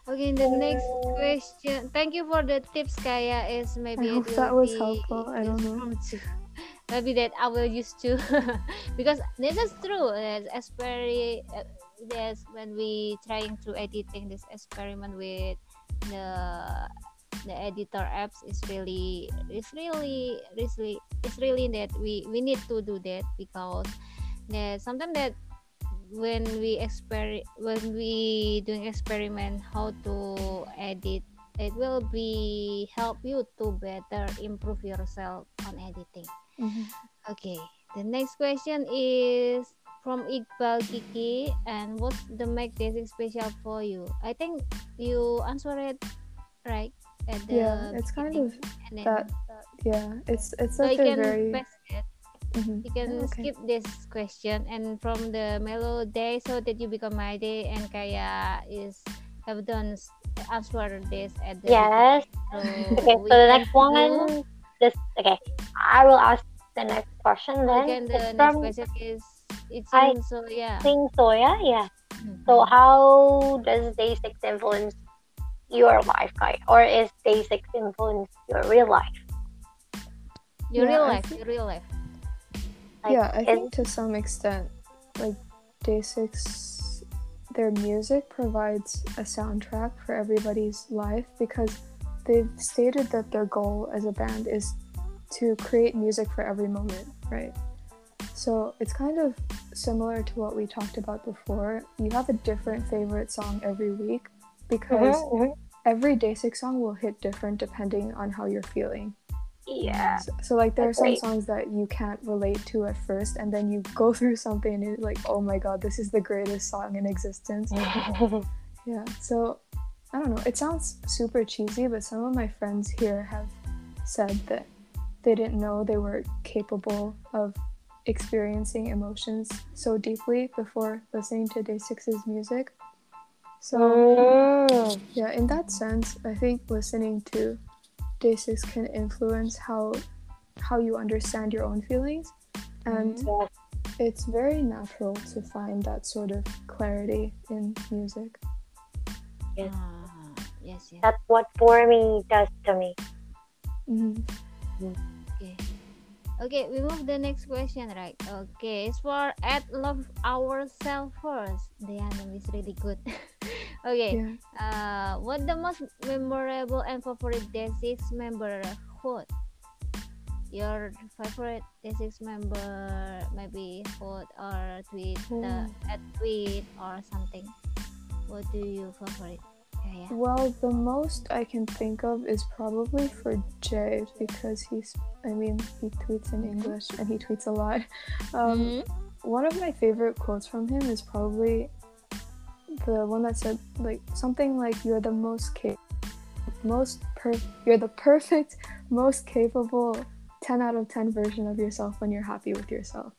Okay, the next question. Thank you for the tips, Kaya. Is maybe I hope that will was be helpful. I don't know. [LAUGHS] Maybe that I will use too, [LAUGHS] because this is true. As exper- uh, yes, when we trying to editing this experiment with the the editor apps is really it's really it's really it's really that we we need to do that because that sometimes that when we exper when we doing experiment how to edit it will be help you to better improve yourself on editing. Mhm. okay the next question is from Iqbal Kiki and what's the make this special for you? I think you answer it right at the Yeah, it's kind of then, that- Yeah, it's it's so such you a very it Mhm. you can okay. skip this question and from the mellow day so that you become my day and kaya is have done s- answer this at the Yes. beginning. [LAUGHS] Okay, so the next one, this okay. I will ask the next question again then. the It's next from question is it's I in so yeah Sing Soya, yeah. Mhm. So how does Day Six influence your life, Kai? Or is Day Six influence your real life? your Yeah, real I life your real life Like, yeah, I think to some extent, like Day Six, their music provides a soundtrack for everybody's life because they've stated that their goal as a band is to create music for every moment, right? So it's kind of similar to what we talked about before. You have a different favorite song every week because Mhm, mhm. every Day Six song will hit different depending on how you're feeling. Yeah. So, so, like there are some songs that you can't relate to at first, and then you go [LAUGHS] through something and you're like, oh my god, this is the greatest song in existence. [LAUGHS] yeah. So I don't know. It sounds super cheesy, but some of my friends here have said that they didn't know they were capable of experiencing emotions so deeply before listening to Day Six's music. So Mm. yeah, in that sense, I think listening to Day Six can influence how how you understand your own feelings, and Yes. it's very natural to find that sort of clarity in music. Yes. Ah, yes yes That's what for me does to me. Mhm. Okay. Okay, we move the next question, right? Okay, it's for at love ourselves first. The anthem is really good. [LAUGHS] okay. Yeah. Uh, what the most memorable and favorite Day Six member quote? Your favorite Day Six member maybe quote or tweet the at tweet or something. What do you favorite? Well, the most I can think of is probably for Jae because he's, I mean, he tweets in English and he tweets a lot. [LAUGHS] Um, Mhm. one of my favorite quotes from him is probably the one that said like something like you're the most cap- most per you're the perfect most capable 10 out of 10 version of yourself when you're happy with yourself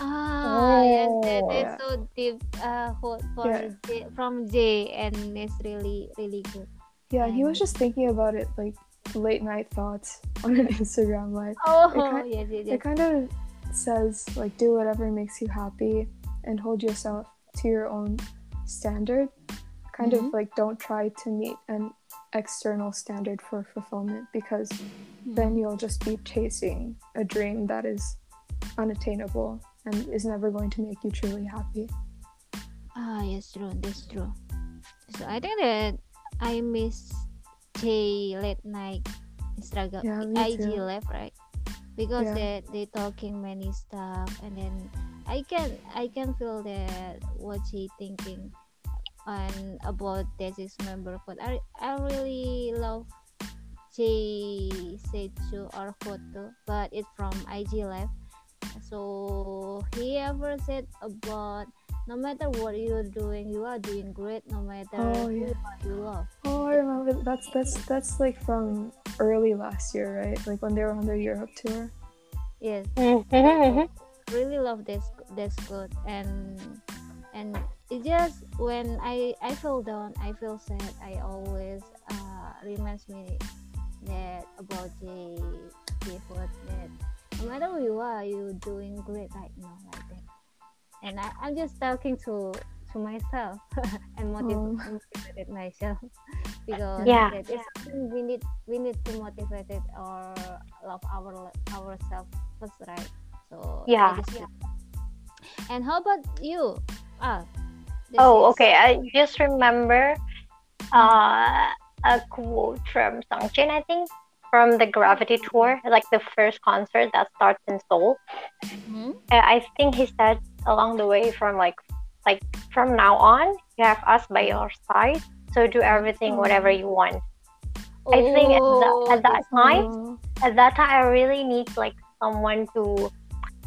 Ah, yes, that Oh. is Yeah. so deep. Uh, for Yeah. Jae, from Jae, and it's really, really good. yeah he was just thinking about it like late night thoughts [LAUGHS] on an instagram live Oh, ki- [LAUGHS] yes, yes, it kind of says like do whatever makes you happy and hold yourself to your own standard kind Mhm. of like don't try to meet an external standard for fulfillment because then you'll just be chasing a dream that is unattainable and is never going to make you truly happy Ah, yes, true. That's true. So I think that I miss Jae late night struggle Yeah, IG too. live, right? Because Yeah. they they talking many stuff, and then I can I can feel that what she thinking and about this member but I I really love she said to our photo, but it's from IG live. So he ever said about no matter what you're doing, you are doing great no matter Oh, who you love. Oh, I remember. That's that's that's like from early last year, right? Like when they were on their Europe tour. Yes. Mhm. really love this this quote and and it just when I I feel down, I feel sad. I always uh reminds me that about the the quote that no matter who you are, you're doing great right now, like that. And I, I'm just talking to to myself [LAUGHS] and motiv- Oh. motivated myself [LAUGHS] because Yeah, that is something we need we need to motivate it or love our ourselves first, right? So I Yeah. just- And how about you? Ah. Oh, is- okay. I just remember uh, a quote from Sungjin, I think, from the Gravity Tour, like the first concert that starts in Seoul. Mhm. Uh, I think he said along the way from like, like from now on, you have us by your side, so do everything whatever you want. I think at, the, at that time, Oh, at that time, I really need like someone to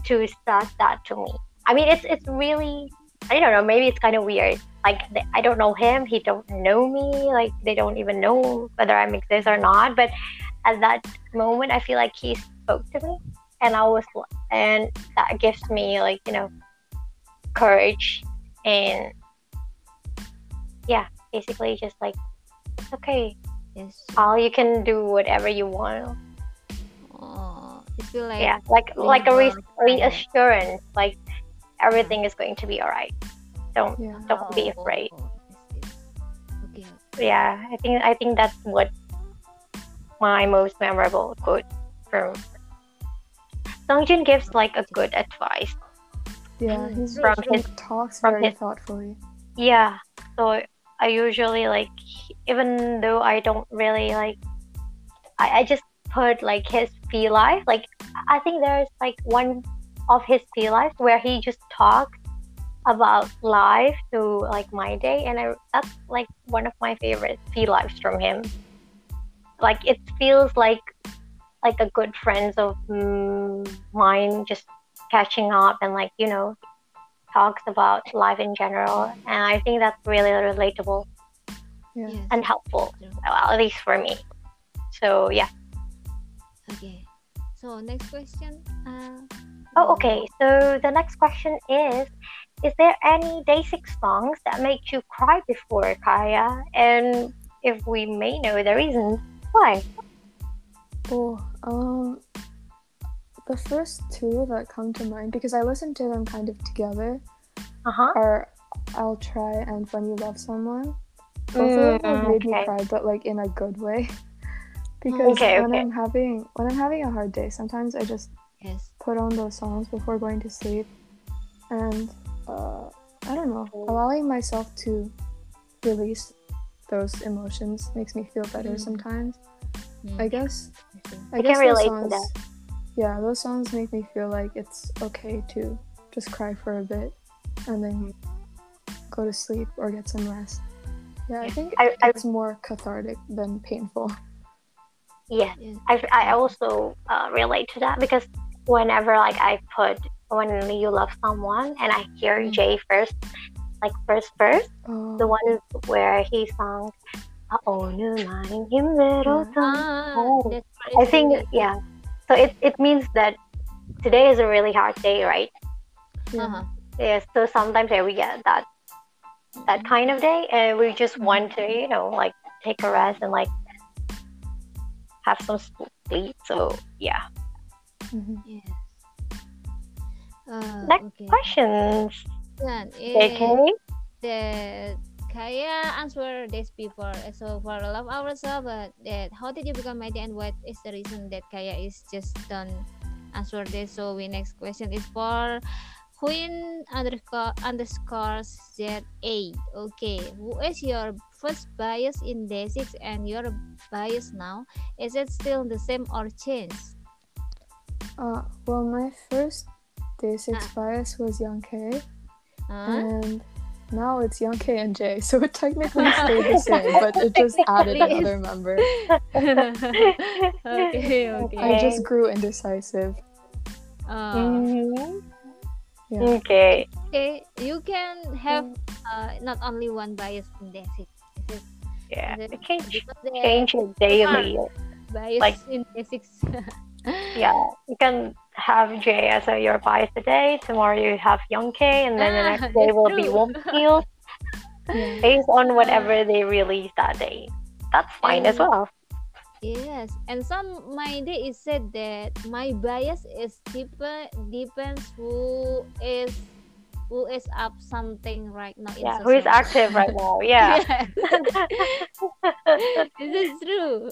to start that to me. I mean, it's it's really I don't know. Maybe it's kind of weird. Like th- I don't know him. He don't know me. Like they don't even know whether I exist or not. But at that moment, I feel like he spoke to me, and I was and that gives me like you know courage and yeah, basically just like it's okay. Yes. All you can do whatever you want. Oh, it feel like yeah like like a re- reassurance like everything is going to be all right don't yeah. don't be Oh, afraid yes, yes. Okay. yeah i think i think that's what my most memorable quote from Sungjin gives like a good advice. Yeah, Mm, he's From he his- talks from very his- thoughtfully. yeah so i usually like even though i don't really like i, I just put like his V Live like i think there's like one of his V Live where he just talks about life to like my day and I, that's like one of my favorite V Lives from him like it feels like like a good friends of mm, mine just catching up and like you know talks about life in general and i think that's really relatable Yeah. Yes. and helpful True. well, at least for me so yeah Okay. So next question. Uh, oh okay so the next question is is there any day six songs that make you cry before kaya and if we may know the reasons why Oh, um, the first two that come to mind because I listened to them kind of together uh-huh are "I'll Try" and "When You Love Someone." Both of them have Mm, made me cry, but like in a good way. [LAUGHS] because Okay, when okay. I'm having when I'm having a hard day, sometimes I just yes. put on those songs before going to sleep, and uh, I don't know, allowing myself to release those emotions makes me feel better Mm. sometimes. Mm, I guess. I I guess can relate to that. Yeah, those songs make me feel like it's okay to just cry for a bit and then go to sleep or get some rest. Yeah, I think I- I- it's more cathartic than painful. [LAUGHS] yeah. I, I also uh, relate to that because whenever like I put when you love someone and I hear Mm. Jae first, like first verse. Oh. The one where he sang. oh. I think yeah. So it, it means that today is a really hard day, right? Uh-huh. Yeah, so sometimes yeah, we get that that kind of day, and we just mm-hmm. want to you know like take a rest and like have some sleep. So yeah. Mm-hmm. Yes. Uh, Next okay. questions. Then, Okay. eh, that Kaya answered this before. So for love ourselves, but that how did you become My Day and what is the reason that Kaya is just done answer this? So we next question is for Queen underscore underscore Z A. Okay, who is your first bias in Day6 and your bias now? Is it still the same or changed? Uh, well, my first day six Ah. bias was Young K, Huh? And now it's Young K and Jae. So it technically [LAUGHS] stayed the same, but it just added another member. [LAUGHS] okay, okay. I just grew indecisive. Uh, Mhm. Yeah. Okay. okay, you can have uh, not only one bias in Day6. This is Yeah. this- You can ch- change it daily. bias like- in Day6. [LAUGHS] Yeah. You can have Jae as a, your bias today. Tomorrow you have Young K, and then the Ah, next day that's will be true. Wonpil [LAUGHS] Yeah. based on whatever they release that day. That's fine as well. Yes, and some my day is said that my bias is dep- depends who is who is up something right now. Yeah. Who is active right [LAUGHS] now? Yeah. [LAUGHS] this is true.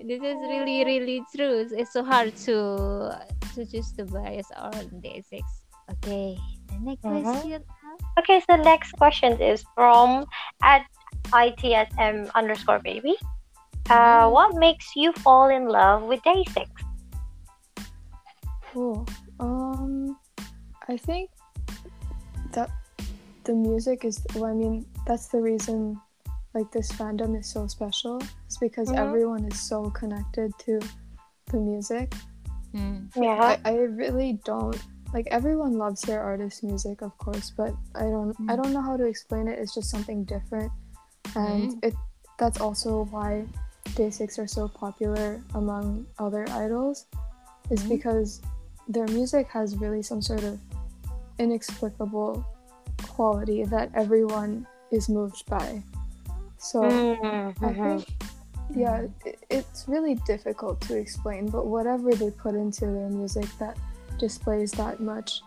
This is really really true. It's so hard to to choose the bias on day six. Okay, the next Mhm. question. Okay, so next question is from at ITSM underscore baby. Uh, what makes you fall in love with day six? Cool. Um, I think that the music is. Well, I mean, that's the reason. Like this fandom is so special. It's because Mhm. everyone is so connected to the music. Hmm. Yeah. I, I really don't like everyone loves their artist's music of course but i don't i Mm. don't know how to explain it it's just something different and Mm. it that's also why day six are so popular among other idols is Mm. because their music has really some sort of inexplicable quality that everyone is moved by so Mhm, I think, yeah, it's really difficult to explain, but whatever they put into their music that displays that much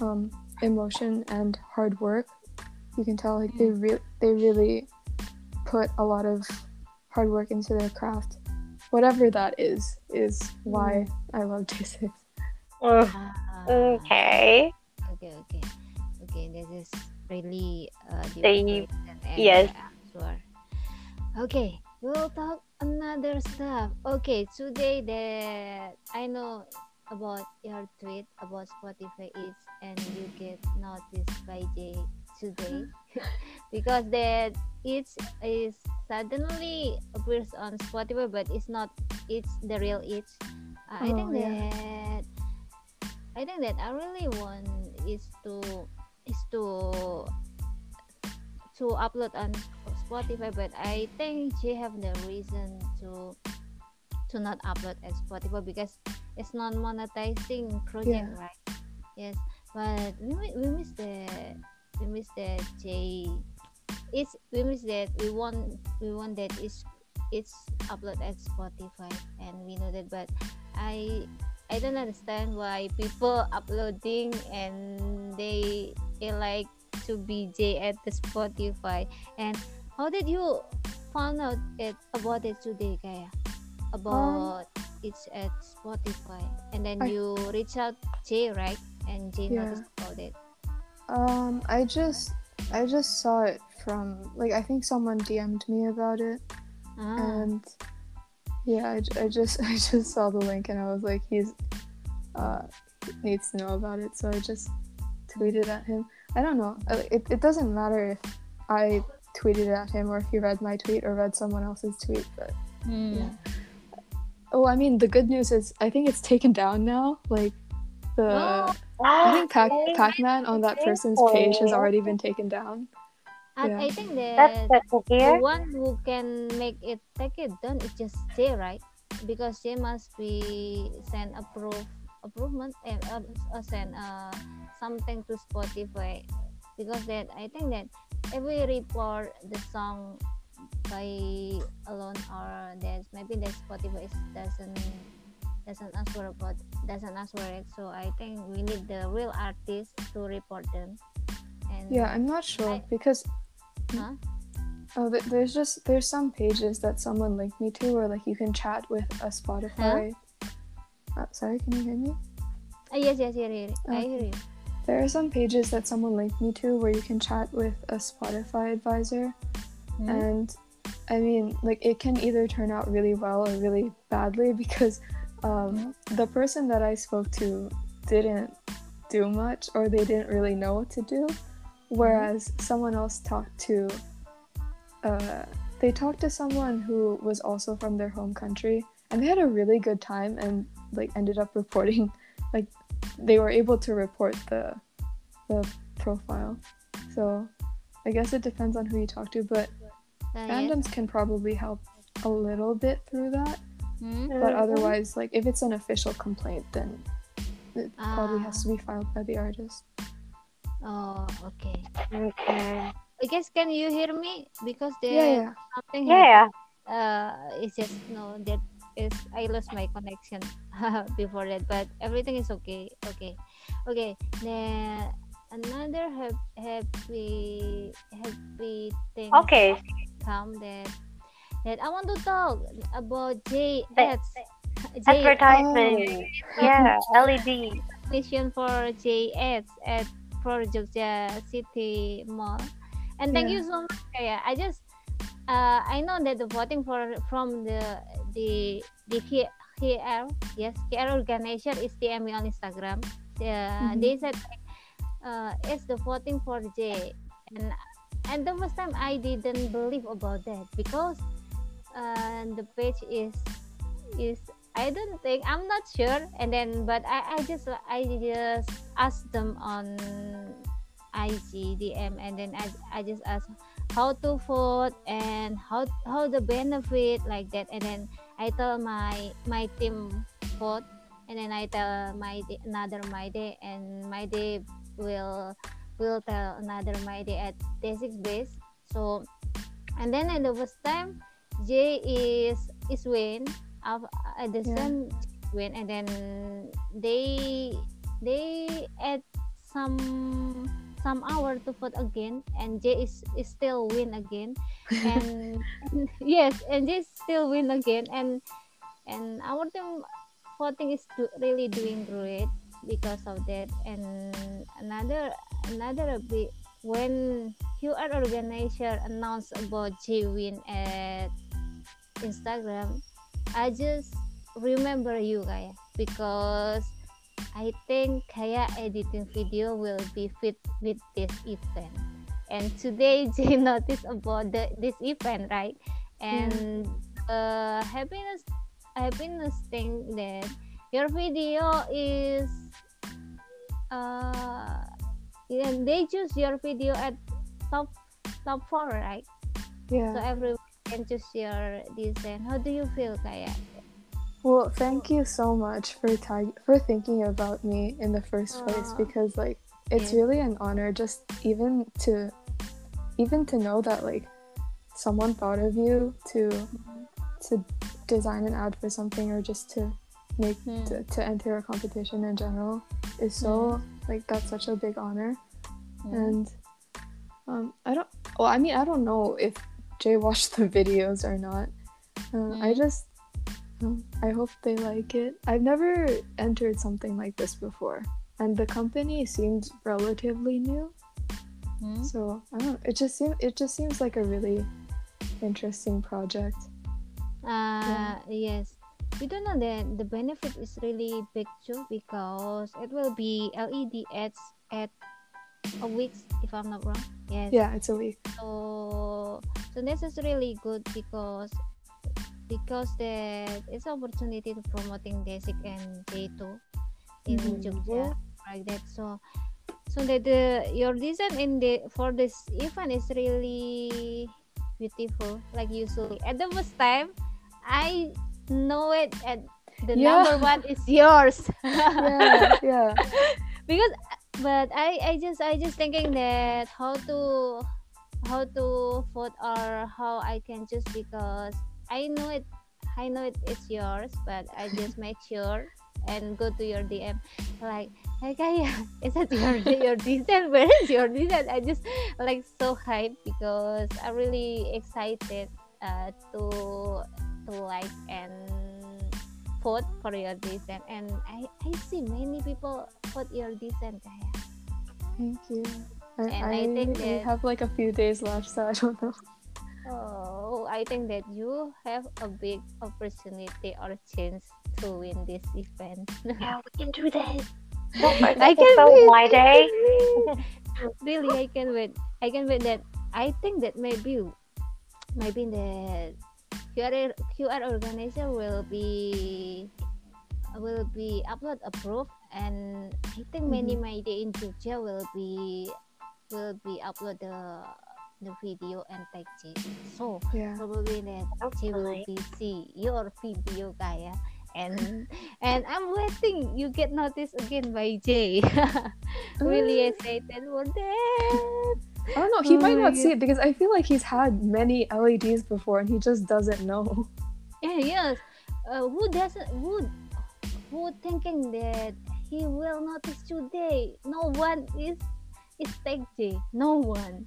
um, emotion and hard work, you can tell like they re- they really put a lot of hard work into their craft. Whatever that is, is why I love [LAUGHS] Day6. Mm, Ah, Okay. okay, okay, okay. This is really uh, They- and yes. answer. Okay, we'll talk another stuff. Okay, today that I know about your tweet about Spotify is and you get noticed by Jae today [LAUGHS] because that it is suddenly appears on Spotify but it's not it's the real it. Uh, I Oh, think yeah. that I think that I really want is to is to to upload on Spotify, but I think she have the reason to to not upload at Spotify because it's not monetizing project, Yeah. right? Yes, but we we miss the we miss that Jae. It's we miss that we want we want that it's it's upload at Spotify and we know that, but I I don't understand why people uploading and they they like to be Jae at the Spotify. And how did you found out it about it today, Kaya? About it's at Spotify, and then I- you reach out Jae, right? And Jae Yeah. noticed about it. Um, I just I just saw it from like I think someone DM'd me about it. Ah, and yeah I, I just [LAUGHS] i just saw the link and i was like he's uh needs to know about it so i just tweeted at him i don't know it, it doesn't matter if i tweeted at him or if he read my tweet or read someone else's tweet but hmm. oh i mean the good news is i think it's taken down now like the [GASPS] Oh, i think Pac- Okay. pac-man on that person's page has already been taken down and Yeah. I think That's that good the one who can make it take it done is just Jae, right? Because Jae must be send approve improvement and uh, uh, send uh, something to Spotify because that I think that if we report the song by alone or that maybe that Spotify is, doesn't doesn't answer about doesn't answer it so I think we need the real artist to report them and yeah i'm not sure I- because Huh? Oh, th- there's just there's some pages that someone linked me to where like you can chat with a Spotify. Uh, sorry, can you hear me? Uh, yes yes yes, yes. I hear you There are some pages that someone linked me to where you can chat with a Spotify advisor, Hmm? and I mean, like it can either turn out really well or really badly [LAUGHS] because um, the person that I spoke to didn't do much or they didn't really know what to do, whereas someone else talked to. Uh, they talked to someone who was also from their home country and they had a really good time and like ended up reporting [LAUGHS] like they were able to report the the profile so i guess it depends on who you talk to but Uh, yes. fandoms can probably help a little bit through that Hmm? but otherwise like if it's an official complaint then it probably has Ah. to be filed by the artist Oh, okay. Okay. I guess can you hear me? Because there yeah yeah something Yeah. uh it's just no that is I lost my connection [LAUGHS] before that but everything is okay okay okay then another hap- happy happy thing Okay. come that that I want to talk about Jae That- ads Advertisement. Oh. Yeah. [LAUGHS] LED. mission for Jae ads at for Jogja City Mall and thank Yeah. you so much Kaya I just uh, I know that the voting for from the the the K- KR yes KR organization is DM me on Instagram. Uh, Mhm. They said uh, it's the voting for Jae, and and the first time I didn't believe about that because uh, the page is is I don't think I'm not sure, and then but I I just I just asked them on IG DM, and then I I just asked how to vote and how how the benefit like that. And then i tell my my team vote and then i tell my another my day and my day will will tell another my day at day six base. So and then at the first time Jae is is win. Of at uh, the Yeah. same win and then they they add some some hour to vote again and Jae is, is still win again. And [LAUGHS] yes and Jae still win again and and our team voting is do, really doing great because of that. And another another big when QR organizer announced about Jae win at Instagram I just remember you guys because I think Kaya editing video will be fit with this event. And today [LAUGHS] Jae noticed about the, this event, right? And uh, happiness happiness thing that your video is uh yeah, they choose your video at top top four, right? yeah So everyone can choose your design. How do you feel, Kaya? Well, thank you so much for tag- for thinking about me in the first place because like it's really an honor just even to even to know that like someone thought of you to to design an ad for something or just to make Hmm. to, to enter a competition in general is so like that's such a big honor Hmm. and um I don't well I mean I don't know if Jae watched [LAUGHS] the videos or not uh, I Mm. just I hope they like it I've never entered something like this before and the company seemed relatively new Hmm? so I don't it just seems it just seems like a really interesting project Uh, yes. We don't know that the benefit is really big too because it will be LED ads at a week if I'm not wrong. Yes. yeah it's a week So so this is really good because because that it's opportunity to promoting basic and J2 in Mhm. Jogja like that. So so that the your design in the for this event is really beautiful like usually at the first time i know it at the Yeah. number one is [LAUGHS] yours [LAUGHS] yeah yeah because but i i just i just thinking that how to how to vote or how i can choose because i know it i know it is yours but i just [LAUGHS] make sure and go to your dm like hey kaya [LAUGHS] is that your [LAUGHS] your design where is your design i just like so hyped because i'm really excited uh, to to like and vote for your design and i i see many people vote your design kaya Thank you. I, And I, I think we that- have like a few days left, so I don't know. Oh, I think that you have a big opportunity or chance to win this event. Yeah, [LAUGHS] we can do this. I can vote wait. my day. [LAUGHS] really, I can wait. I can wait that. I think that maybe, maybe the QR QR organizer will be will be upload approved, and I think many mm-hmm. my day in Jogja will be will be upload the the video and tag Jae. So Yeah. probably that she will be see your video kaya and and I'm waiting. You get noticed again by Jae really excited for that I don't know. He Oh might my not see it because I feel like he's had many LEDs before and he just doesn't know. yeah yes. Uh, who doesn't who who thinking that he will notice today? No one is is tag Jae. No one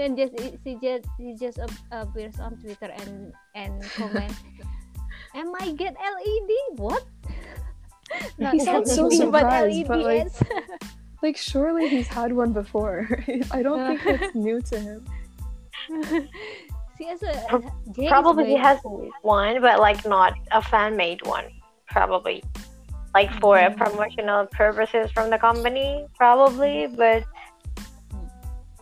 then just she just he just appears on Twitter and and comment [LAUGHS] am I get LED what [LAUGHS] He sounds so LED, but surprised, but, like, [LAUGHS] Like, surely he's had one before. I don't think it's new to him. See, as a, Pro- Probably he has one, but like not a fan made one. Probably. Like for Mm. promotional purposes from the company, probably, but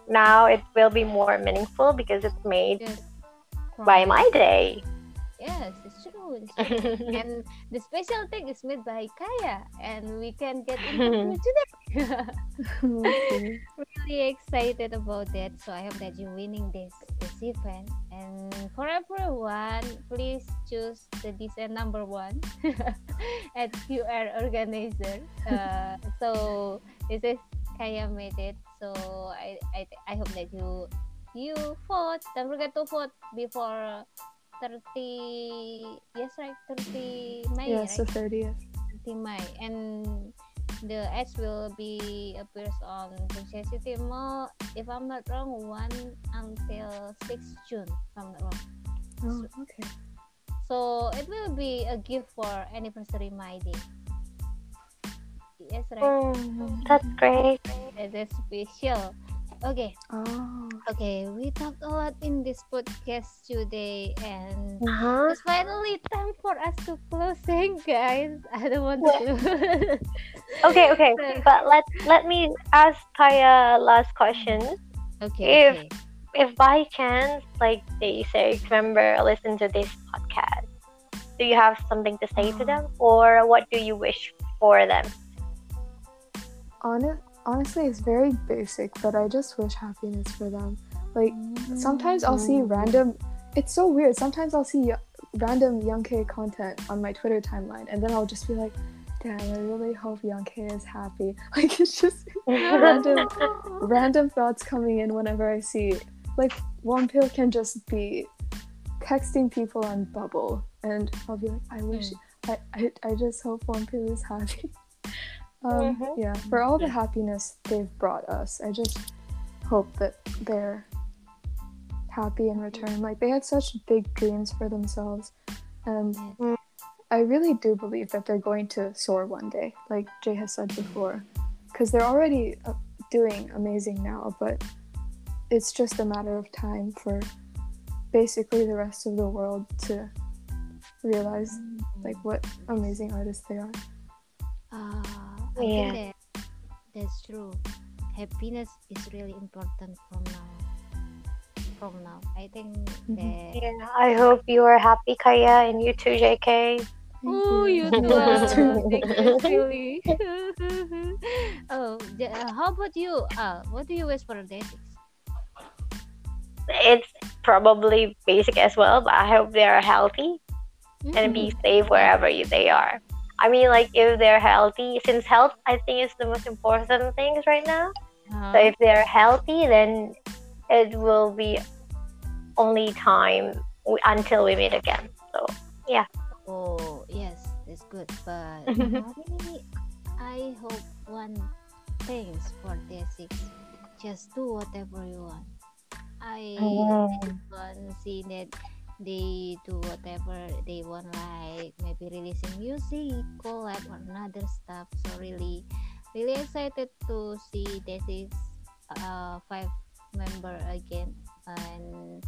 now it will be more meaningful because it's made Yes. by my day. Yes, it's true. It's true. [LAUGHS] and the special thing is made by Kaya, and we can get interview today. [LAUGHS] [LAUGHS] Okay. really excited about that. So I hope that you're winning this this event. And for everyone, please choose the design number one at QR organizer. Uh, so this is Kaya made it. So I I, I hope that you you vote. Don't forget to vote before 30 yes right 30 May yes, right? the 30th. 30 May and the ads will be appears on City Mall if I'm not wrong 1 until 6 June if I'm not wrong Oh, okay. so it will be a gift for anniversary my day yes right Mm, that's great. it is special okay Oh. okay we talked a lot in this podcast today and Uh-huh. It's finally time for us to closing, guys. [LAUGHS] I don't want to. [LAUGHS] Okay, okay. [LAUGHS] But let let me ask Kaya last question. okay. If- If by chance, like they say, remember listen to this podcast, do you have something to say to them, or what do you wish for them? Hon- honestly, it's very basic, but I just wish happiness for them. Like, sometimes I'll see mm. random. It's so weird. Sometimes I'll see y- random Young K content on my Twitter timeline, and then I'll just be like, "Damn, I really hope Young K is happy." [LAUGHS] Like, it's just random, [LAUGHS] random thoughts coming in whenever I see. Like, Wonpil can just be texting people on Bubble, and I'll be like, "I wish, mm. I, I, I just hope Wonpil is happy." [LAUGHS] Um, Mhm. Yeah, for all the happiness they've brought us, I just hope that they're happy in return. Like they had such big dreams for themselves, and Mm. I really do believe that they're going to soar one day, like Jae has said before, because they're already uh, doing amazing now. But it's just a matter of time for basically the rest of the world to realize like what amazing artists they are. Ah, I Yeah. think that that's true. Happiness is really important from now. From now, I think Mhm. that. Yeah, I hope you are happy, Kaya, and you too, JK. Oh, you too. you. [LAUGHS] Thank you, [LAUGHS] Silly. [LAUGHS] oh, the- uh, how about you? Uh, what do you wish for day six? It's probably basic as well, but I hope they are healthy and be safe wherever you, they are. I mean, like if they're healthy, since health I think is the most important things right now. Uh, So if they're healthy, then it will be only time w- until we meet again. So yeah. Oh yes, that's good. But [LAUGHS] really, I hope one things for day six. Just do whatever you want. I Mm. want to see that they do whatever they want, like maybe releasing music, collab, or another stuff. So really, really excited to see Desi's uh, five member again and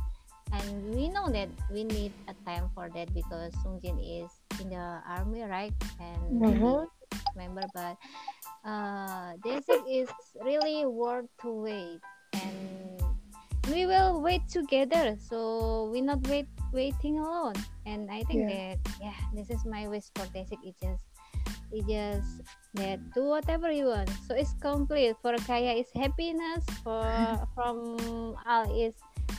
and we know that we need a time for that because Sungjin is in the army right and Mhm. member but uh Desi is really worth to wait and we will wait together so we not wait waiting alone. And I think Yeah. that yeah this is my wish for Desi it just it just that do whatever you want. So it's complete. For Kaya is happiness. For [LAUGHS] from all is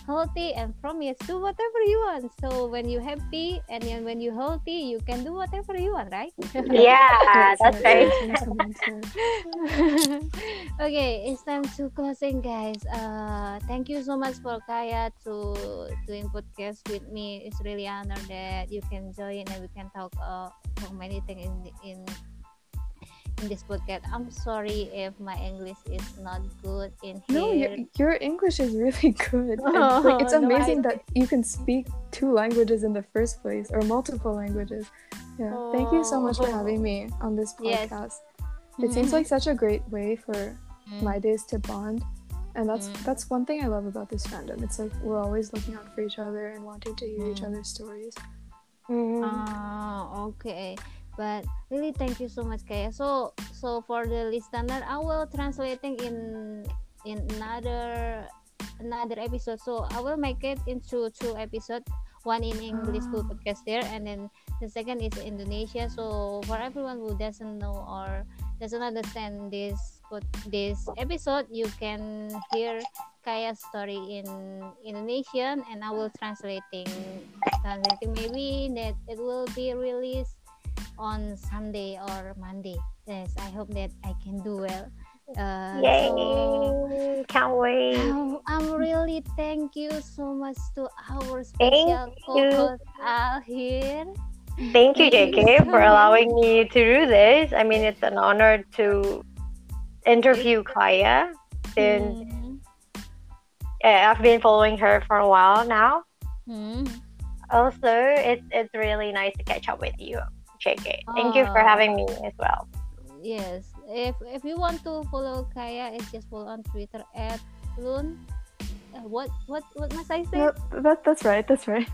healthy and from yes do whatever you want so when you happy and then when you healthy you can do whatever you want right Yeah, [LAUGHS] that's right. That's what I'm saying. okay it's time to closing guys uh thank you so much for Kaya to doing podcast with me it's really honor that you can join and we can talk uh talk many things in in in this podcast i'm sorry if my english is not good in here No, your, your English is really [LAUGHS] good. [LAUGHS] And, like, it's Oh, no, I- amazing that you can speak two languages in the first place or multiple languages. Yeah. Thank you so much for having me on this Yes. podcast. It seems like such a great way for Mm. my days to bond. And that's Mm. that's one thing I love about this fandom. It's like we're always looking out for each other and wanting to hear each Mm. other's stories. Ah, okay. But really, thank you so much, Kaya. So, so for the listener, I will translating in in another another episode. So I will make it into two episodes. One in English full ah. podcast there, and then the second is Indonesia. So for everyone who doesn't know or doesn't understand this this episode, you can hear Kaya's story in Indonesian, and I will translating translating maybe that it will be released on Sunday or Monday. Yes, I hope that I can do well. Uh, Yay! so Can't wait. I'm, I'm really thank you so much to our special co-host Al here. Thank you, JK, for allowing me to do this. I mean, it's an honor to interview Kaya since Mm. uh, I've been following her for a while now. Mm. Also, it's it's really nice to catch up with you, JK. Thank you for Ah. having me as well. Yes, if if you want to follow Kaya, it's just follow on Twitter at Lun. uh, What what what must I say? Yeah, that, that's right. That's right.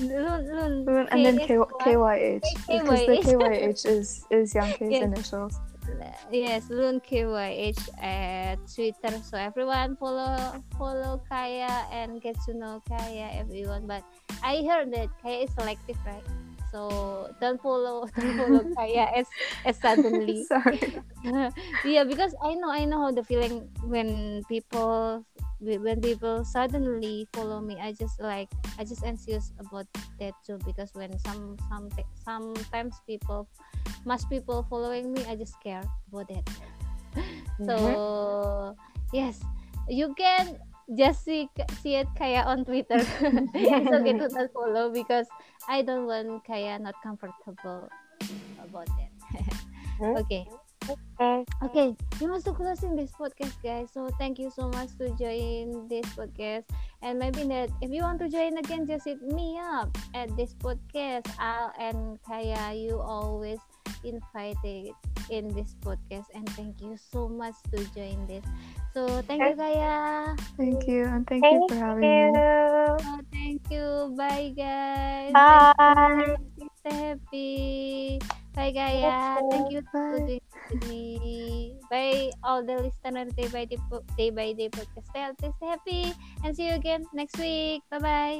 Lun Lun. And then K- KYH because the [LAUGHS] KYH. KYH is is Young K's Yes. initials. yes Lun KYH at Twitter so everyone follow follow Kaya and get to know Kaya everyone but I heard that Kaya is selective right so don't follow [LAUGHS] don't follow Kaya as as suddenly. [LAUGHS] Sorry. [LAUGHS] yeah because I know I know how the feeling when people when people suddenly follow me I just like I just anxious about that too because when some some sometimes people much people following me I just care about that. So mm-hmm. yes you can just see see it Kaya on Twitter [LAUGHS] it's okay to not follow because I don't want Kaya not comfortable about that [LAUGHS] okay Okay. Okay, we must to closing this podcast, guys. So thank you so much to join this podcast. And maybe that if you want to join again, just hit me up at this podcast. Al and Kaya, you always invited in this podcast. And thank you so much to join this. So thank you, Kaya. Thank you, and thank, you for having you. me. Oh, thank you. Bye, guys. Bye. Stay happy. Bye, Kaya. Thank you for Bye. doing this with me. Bye, all the listeners. Day by day, po- day by day podcast. Stay healthy, stay happy, and see you again next week. Bye bye.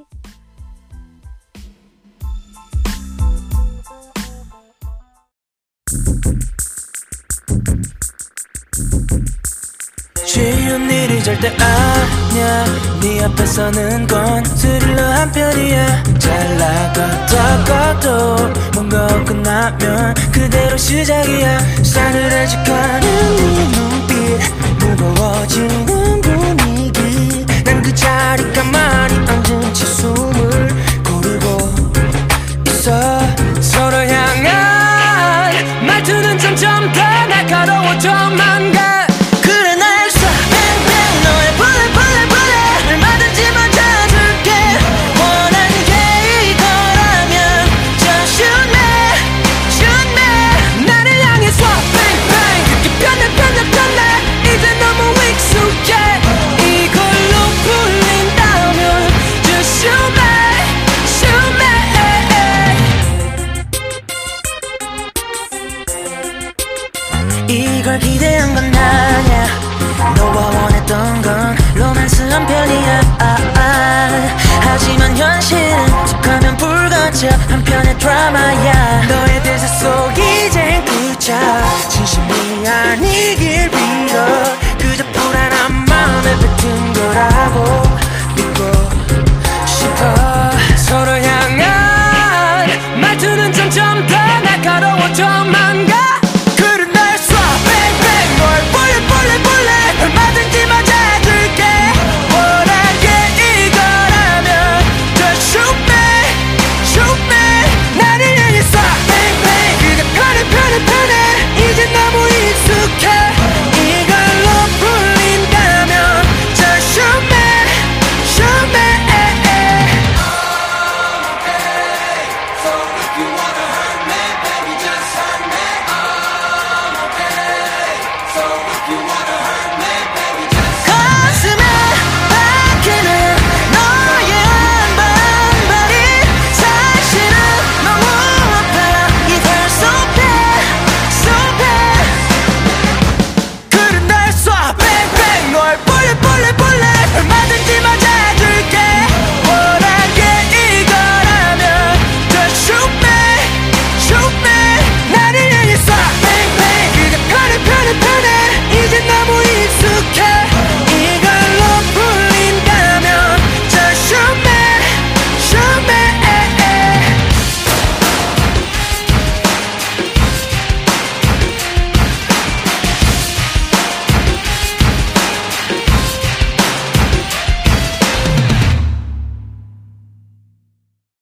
쉬운 일이 절대 아니야. 네 앞에서는 건 스릴러 한 편이야. 잘 나가다가도 뭔가 끝나면 그대로 시작이야. 싸늘해지가는 네 눈빛 무거워지는 분위기. 난 그 자리 가만히 앉은 채숨 그마저 한편의 드라마야. 너의 대사 속 이젠 그저 진심이 아니길 빌어. 그저 불안한 마음을 뱉은 거라고 믿고 싶어. 서로 향한 말투는 점점 더 날카로워 점